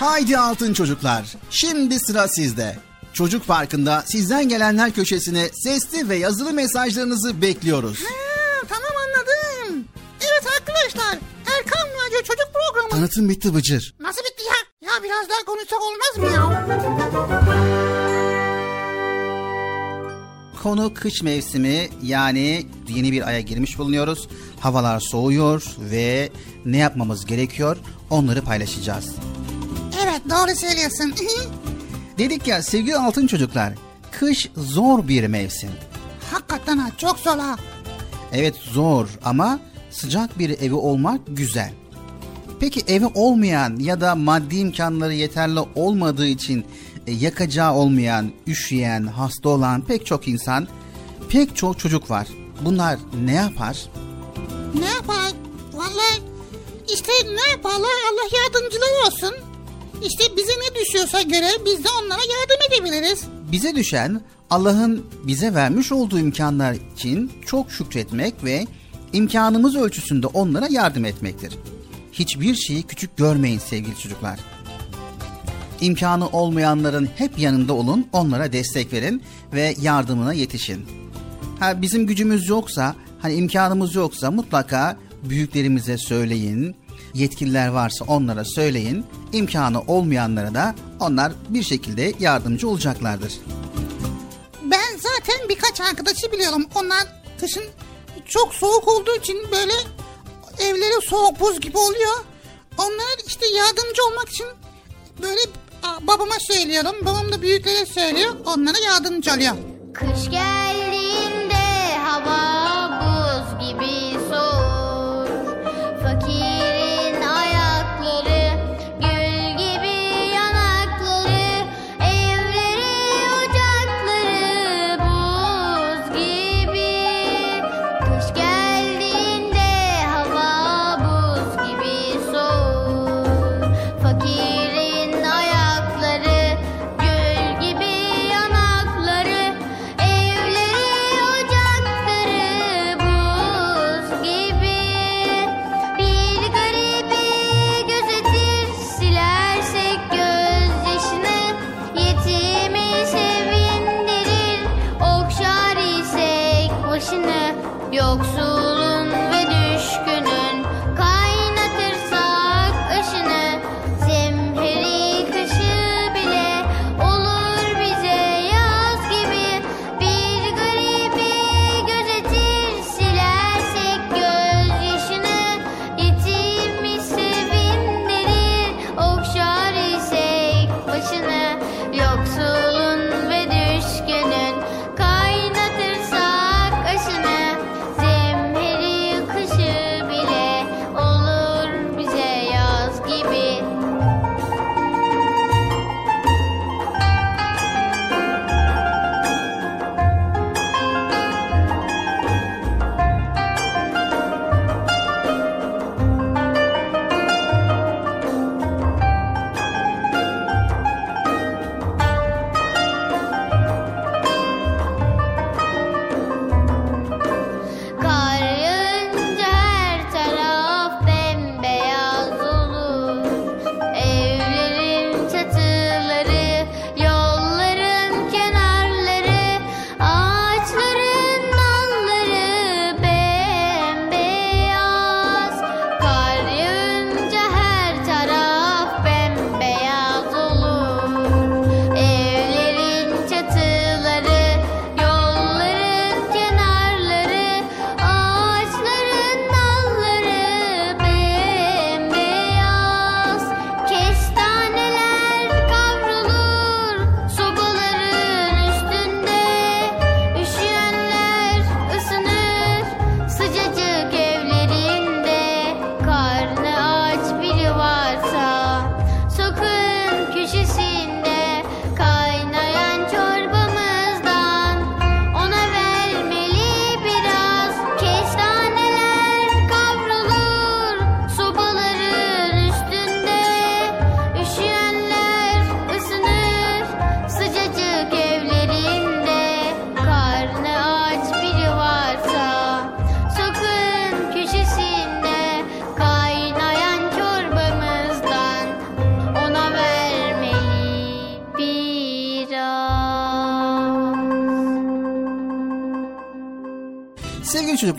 Haydi altın çocuklar. Şimdi sıra sizde. Çocuk Parkı'nda sizden gelenler köşesine sesli ve yazılı mesajlarınızı bekliyoruz. Ha, tamam anladım. Evet arkadaşlar. Erkan Radyo Çocuk Programı. Tanıtım bitti Bıcır. Nasıl bitti ya? Ya biraz daha konuşsak olmaz mı ya? Konu kış mevsimi yani yeni bir aya girmiş bulunuyoruz. Havalar soğuyor ve ne yapmamız gerekiyor onları paylaşacağız. Evet doğru söylüyorsun. Dedik ya sevgili altın çocuklar kış zor bir mevsim. Hakikaten ha çok zor ha. Evet zor ama sıcak bir evi olmak güzel. Peki evi olmayan ya da maddi imkanları yeterli olmadığı için e, yakacağı olmayan, üşüyen, hasta olan pek çok insan, pek çok çocuk var. Bunlar ne yapar? Ne yapar? Vallahi işte ne yaparlar Allah yardımcıları olsun. İşte bize ne düşüyorsa göre biz de onlara yardım edebiliriz. Bize düşen Allah'ın bize vermiş olduğu imkanlar için çok şükretmek ve imkanımız ölçüsünde onlara yardım etmektir. Hiçbir şeyi küçük görmeyin sevgili çocuklar. İmkanı olmayanların hep yanında olun, onlara destek verin ve yardımına yetişin. Ha bizim gücümüz yoksa, hani imkanımız yoksa mutlaka büyüklerimize söyleyin, yetkililer varsa onlara söyleyin. İmkanı olmayanlara da onlar bir şekilde yardımcı olacaklardır. Ben zaten birkaç arkadaşı biliyorum. Onlar kışın çok soğuk olduğu için böyle evleri soğuk buz gibi oluyor. Onlar işte yardımcı olmak için böyle babama söylüyorum. Babam da büyüklere söylüyor. Onlara yardımcı oluyor. Kış geldiğinde hava buz gibi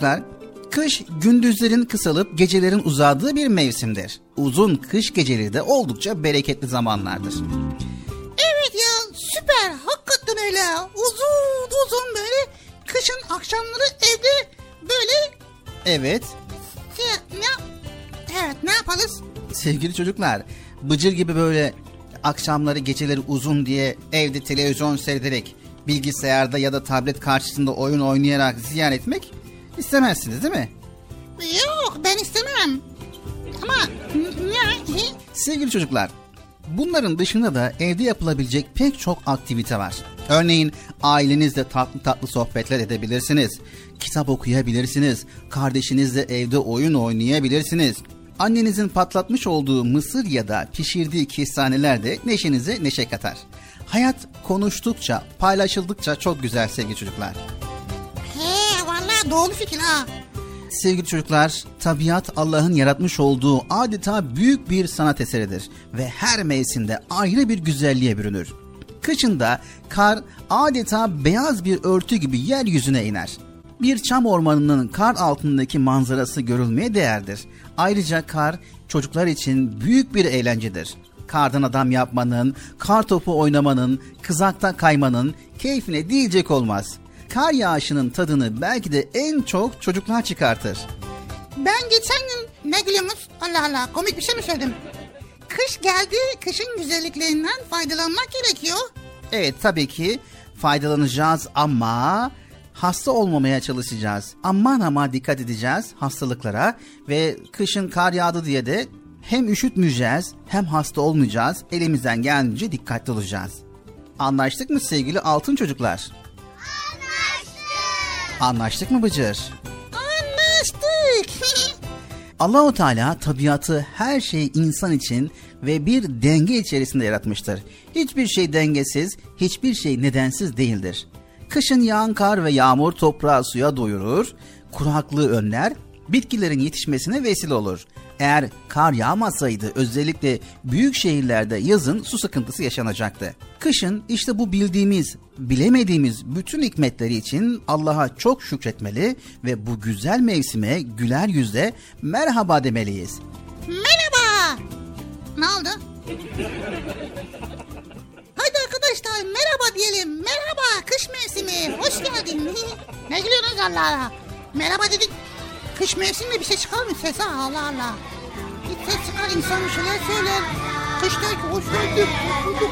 çocuklar, kış gündüzlerin kısalıp gecelerin uzadığı bir mevsimdir. Uzun kış geceleri de oldukça bereketli zamanlardır. Evet ya süper hakikaten öyle. Uzun uzun böyle kışın akşamları evde böyle Evet, ne, evet ne yaparız? sevgili çocuklar, bıcır gibi böyle akşamları geceleri uzun diye evde televizyon seyrederek, bilgisayarda ya da tablet karşısında oyun oynayarak ziyan etmek istemezsiniz değil mi? Yok ben istemem. Ama ne? Sevgili çocuklar, bunların dışında da evde yapılabilecek pek çok aktivite var. Örneğin ailenizle tatlı tatlı sohbetler edebilirsiniz. Kitap okuyabilirsiniz. Kardeşinizle evde oyun oynayabilirsiniz. Annenizin patlatmış olduğu mısır ya da pişirdiği kestaneler de neşenize neşe katar. Hayat konuştukça, paylaşıldıkça çok güzel sevgili çocuklar. Doğru fikir ha. Sevgili çocuklar, tabiat Allah'ın yaratmış olduğu adeta büyük bir sanat eseridir ve her mevsimde ayrı bir güzelliğe bürünür. Kışında kar adeta beyaz bir örtü gibi yeryüzüne iner. Bir çam ormanının kar altındaki manzarası görülmeye değerdir. Ayrıca kar çocuklar için büyük bir eğlencedir. Kardan adam yapmanın, kar topu oynamanın, kızakta kaymanın keyfine diyecek olmaz. Kar yağışının tadını belki de en çok çocuklar çıkartır. Ben geçen gün ne gülüyorsunuz? Allah Allah komik bir şey mi söyledim? Kış geldi, kışın güzelliklerinden faydalanmak gerekiyor. Evet tabii ki faydalanacağız ama hasta olmamaya çalışacağız. Aman ama dikkat edeceğiz hastalıklara ve kışın kar yağdı diye de hem üşütmeyeceğiz hem hasta olmayacağız. Elimizden geldiğince dikkatli olacağız. Anlaştık mı sevgili altın çocuklar? Anlaştık mı Bıcır? Anlaştık. Allahu Teala tabiatı her şeyi insan için ve bir denge içerisinde yaratmıştır. Hiçbir şey dengesiz, hiçbir şey nedensiz değildir. Kışın yağan kar ve yağmur toprağı suya doyurur, kuraklığı önler, bitkilerin yetişmesine vesile olur. Eğer kar yağmasaydı özellikle büyük şehirlerde yazın su sıkıntısı yaşanacaktı. Kışın işte bu bildiğimiz, bilemediğimiz bütün hikmetleri için Allah'a çok şükretmeli ve bu güzel mevsime güler yüzle merhaba demeliyiz. Merhaba. Ne oldu? Haydi arkadaşlar merhaba diyelim. Merhaba kış mevsimi. Hoş geldin. ne gülüyorsunuz Allah Allah. Merhaba dedik. Kış mevsiminde bir şey çıkar mı ses ha Allah Allah. Bir ses çıkar insan bir şeyler söyler. Kış der ki hoş geldin. Hoş bulduk.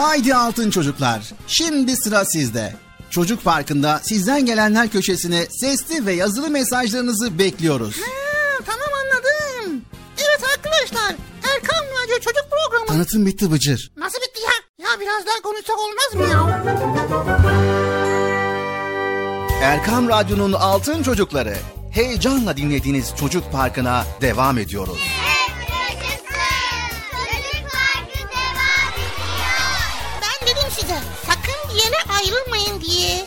Haydi altın çocuklar. Şimdi sıra sizde. Çocuk Parkı'nda sizden gelenler köşesine sesli ve yazılı mesajlarınızı bekliyoruz. Ha, tamam anladım. Evet arkadaşlar Erkan Radyo Çocuk Programı. Tanıtım bitti Bıcır. Nasıl bitti ya? Ya biraz daha konuşsak olmaz mı ya? Erkam Radyo'nun altın çocukları. Heyecanla dinlediğiniz Çocuk Parkı'na devam ediyoruz. Ben ayrılmayın diye.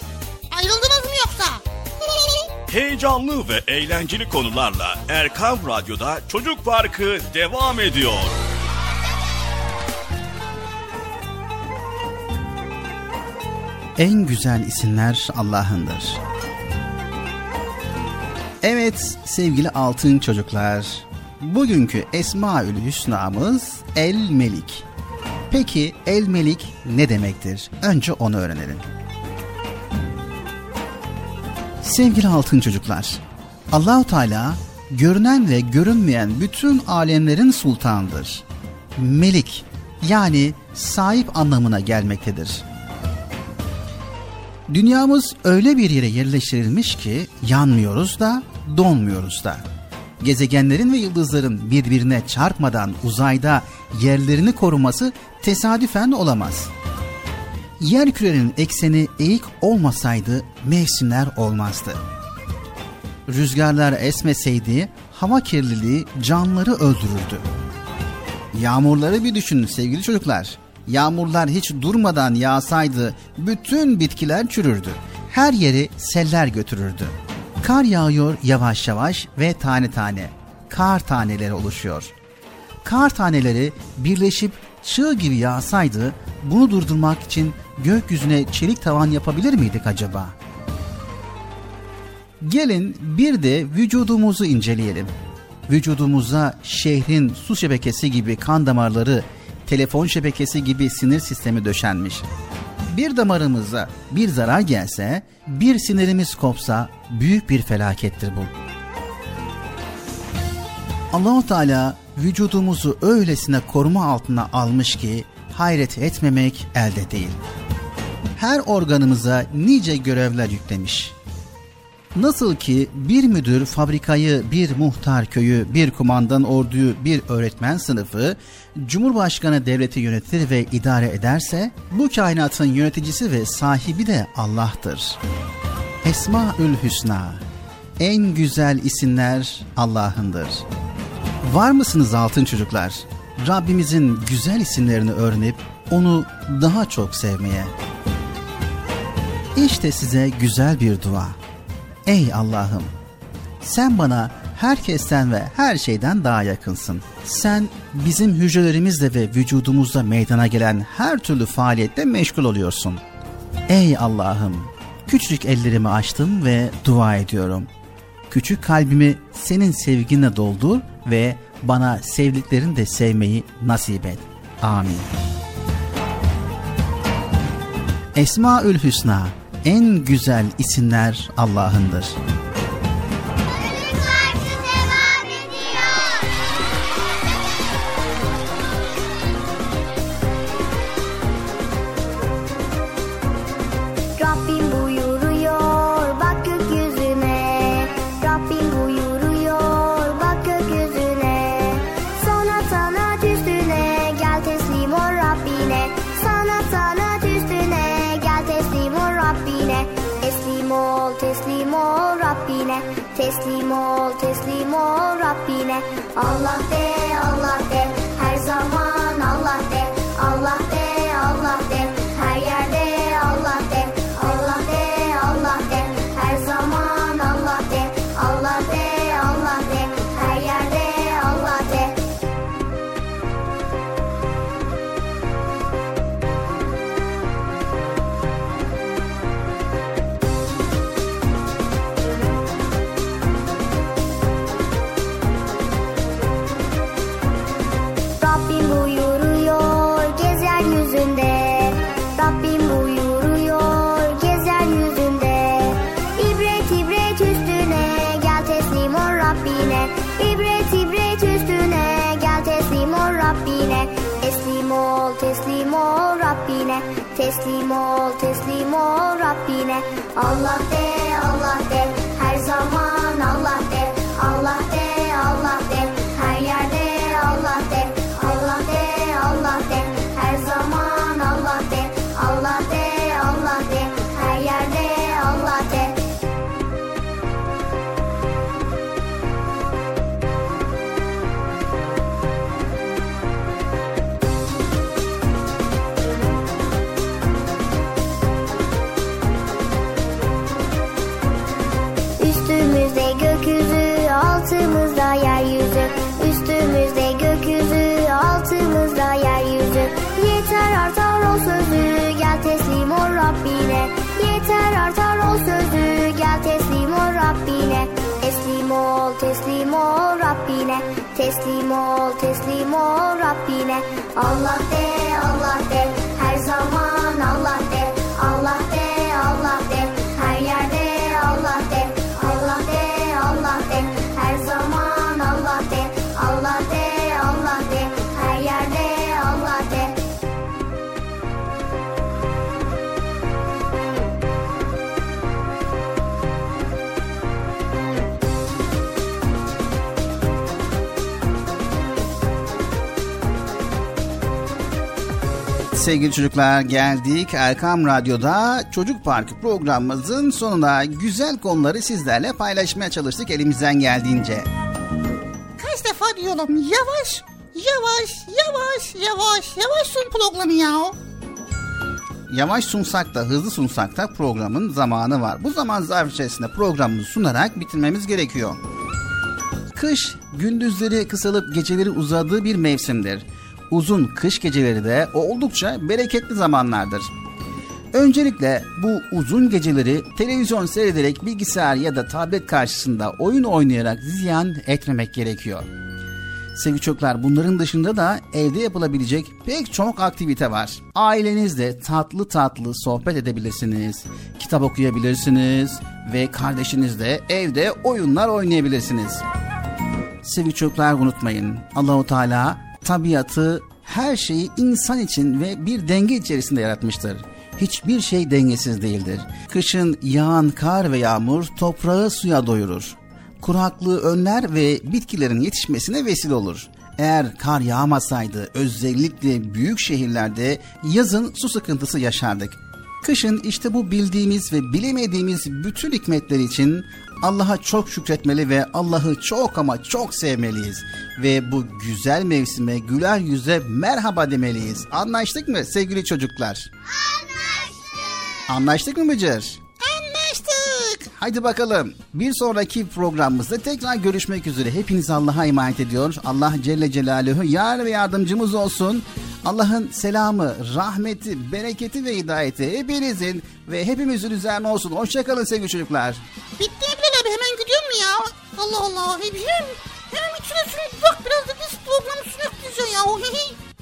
Ayrıldınız mı yoksa? Heyecanlı ve eğlenceli konularla Erkam Radyo'da Çocuk Parkı devam ediyor. En güzel isimler Allah'ındır. Evet sevgili altın çocuklar, bugünkü Esmaül Hüsna'mız El Melik. Peki El Melik ne demektir? Önce onu öğrenelim. Sevgili altın çocuklar, Allahu Teala görünen ve görünmeyen bütün alemlerin sultanıdır. Melik yani sahip anlamına gelmektedir. Dünyamız öyle bir yere yerleştirilmiş ki yanmıyoruz da donmuyoruz da. Gezegenlerin ve yıldızların birbirine çarpmadan uzayda yerlerini koruması tesadüfen olamaz. Yer kürenin ekseni eğik olmasaydı mevsimler olmazdı. Rüzgarlar esmeseydi hava kirliliği canlıları öldürürdü. Yağmurları bir düşünün sevgili çocuklar. Yağmurlar hiç durmadan yağsaydı bütün bitkiler çürürdü. Her yeri seller götürürdü. Kar yağıyor yavaş yavaş ve tane tane. Kar taneleri oluşuyor. Kar taneleri birleşip çığ gibi yağsaydı bunu durdurmak için gökyüzüne çelik tavan yapabilir miydik acaba? Gelin bir de vücudumuzu inceleyelim. Vücudumuza şehrin su şebekesi gibi kan damarları, telefon şebekesi gibi sinir sistemi döşenmiş. Bir damarımıza bir zarar gelse, bir sinirimiz kopsa büyük bir felakettir bu. Allahu Teala vücudumuzu öylesine koruma altına almış ki hayret etmemek elde değil. Her organımıza nice görevler yüklemiş. Nasıl ki bir müdür fabrikayı, bir muhtar köyü, bir kumandan orduyu, bir öğretmen sınıfı, Cumhurbaşkanı devleti yönetir ve idare ederse, bu kainatın yöneticisi ve sahibi de Allah'tır. Esmaül Hüsna, en güzel isimler Allah'ındır. Var mısınız altın çocuklar? Rabbimizin güzel isimlerini öğrenip onu daha çok sevmeye. İşte size güzel bir dua. Ey Allah'ım! Sen bana herkesten ve her şeyden daha yakınsın. Sen bizim hücrelerimizle ve vücudumuzda meydana gelen her türlü faaliyette meşgul oluyorsun. Ey Allah'ım! Küçücük ellerimi açtım ve dua ediyorum. Küçük kalbimi senin sevginle doldur ve bana sevdiklerini de sevmeyi nasip et. Amin. Esmaül Hüsna en güzel isimler Allah'ındır. Allah de Allah Teslim ol, teslim ol Rabbine. Allah de, Allah de, her zaman Allah de. Allah de, Allah de, her yerde Allah de. Sevgili çocuklar geldik Erkam Radyo'da Çocuk Parkı programımızın sonuna güzel konuları sizlerle paylaşmaya çalıştık elimizden geldiğince. Kaç defa diyorum yavaş yavaş yavaş yavaş yavaş sun programı ya. Yavaş sunsak da hızlı sunsak da programın zamanı var. Bu zaman zarfı içerisinde programımızı sunarak bitirmemiz gerekiyor. Kış gündüzleri kısalıp geceleri uzadığı bir mevsimdir. Uzun kış geceleri de oldukça bereketli zamanlardır. Öncelikle bu uzun geceleri televizyon seyrederek bilgisayar ya da tablet karşısında oyun oynayarak ziyan etmemek gerekiyor. Sevgili çocuklar bunların dışında da evde yapılabilecek pek çok aktivite var. Ailenizle tatlı tatlı sohbet edebilirsiniz, kitap okuyabilirsiniz ve kardeşinizle evde oyunlar oynayabilirsiniz. Sevgili çocuklar unutmayın. Allahu Teala tabiatı her şeyi insan için ve bir denge içerisinde yaratmıştır. Hiçbir şey dengesiz değildir. Kışın yağan kar ve yağmur toprağı suya doyurur. Kuraklığı önler ve bitkilerin yetişmesine vesile olur. Eğer kar yağmasaydı özellikle büyük şehirlerde yazın su sıkıntısı yaşardık. Kışın işte bu bildiğimiz ve bilemediğimiz bütün hikmetler için Allah'a çok şükretmeli ve Allah'ı çok ama çok sevmeliyiz. Ve bu güzel mevsime güler yüze merhaba demeliyiz. Anlaştık mı sevgili çocuklar? Anlaştık. Anlaştık mı Bıcır? Anlaştık. Haydi bakalım. Bir sonraki programımızda tekrar görüşmek üzere. Hepiniz Allah'a emanet ediyor. Allah Celle Celaluhu yar ve yardımcımız olsun. Allah'ın selamı, rahmeti, bereketi ve hidayeti hepinizin ve hepimizin üzerine olsun. Hoşçakalın sevgili çocuklar. Bitti Bilal abi hemen gidiyor mu ya? Allah Allah hemşerim. Hemen içine sürüp bak biraz da biz programı sürüp ya. Oh,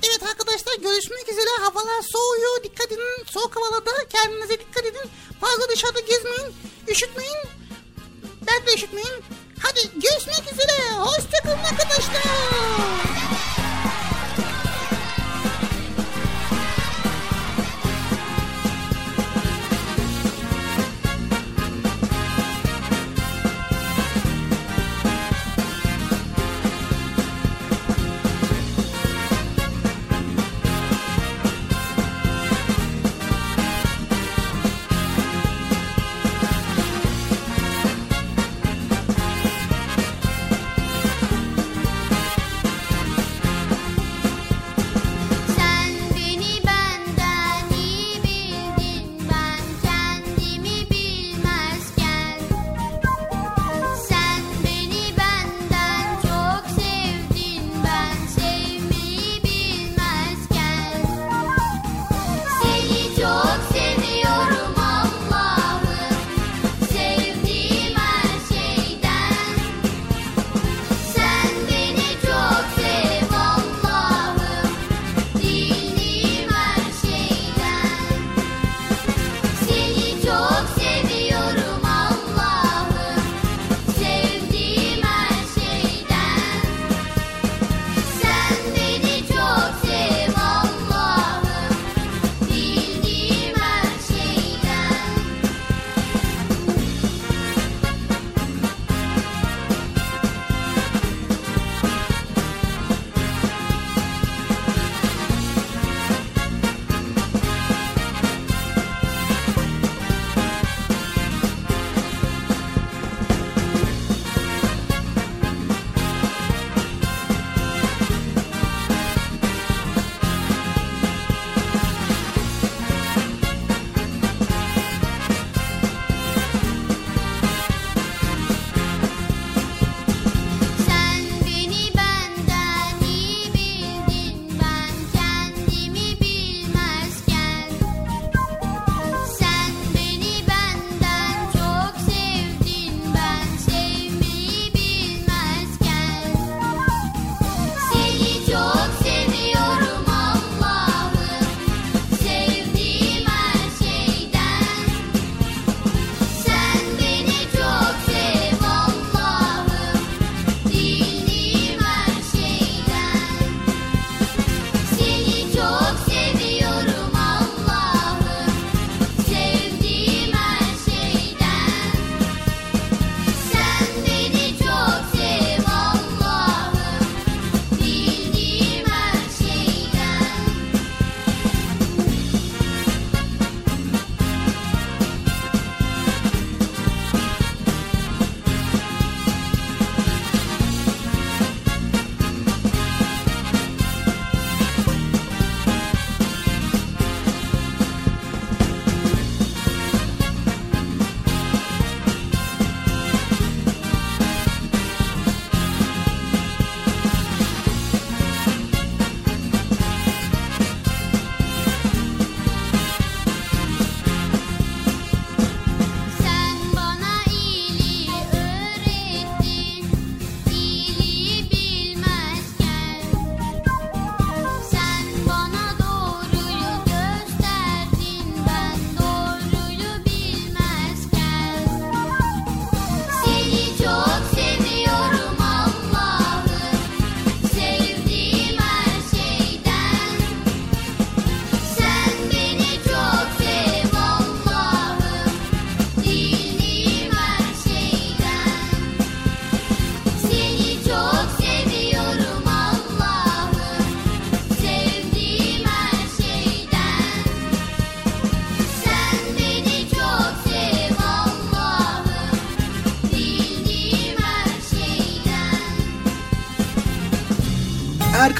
evet arkadaşlar görüşmek üzere. Havalar soğuyor. Dikkat edin. Soğuk havalarda kendinize dikkat edin. Fazla dışarıda gezmeyin. Üşütmeyin. Ben de üşütmeyin. Hadi görüşmek üzere. Hoşçakalın arkadaşlar.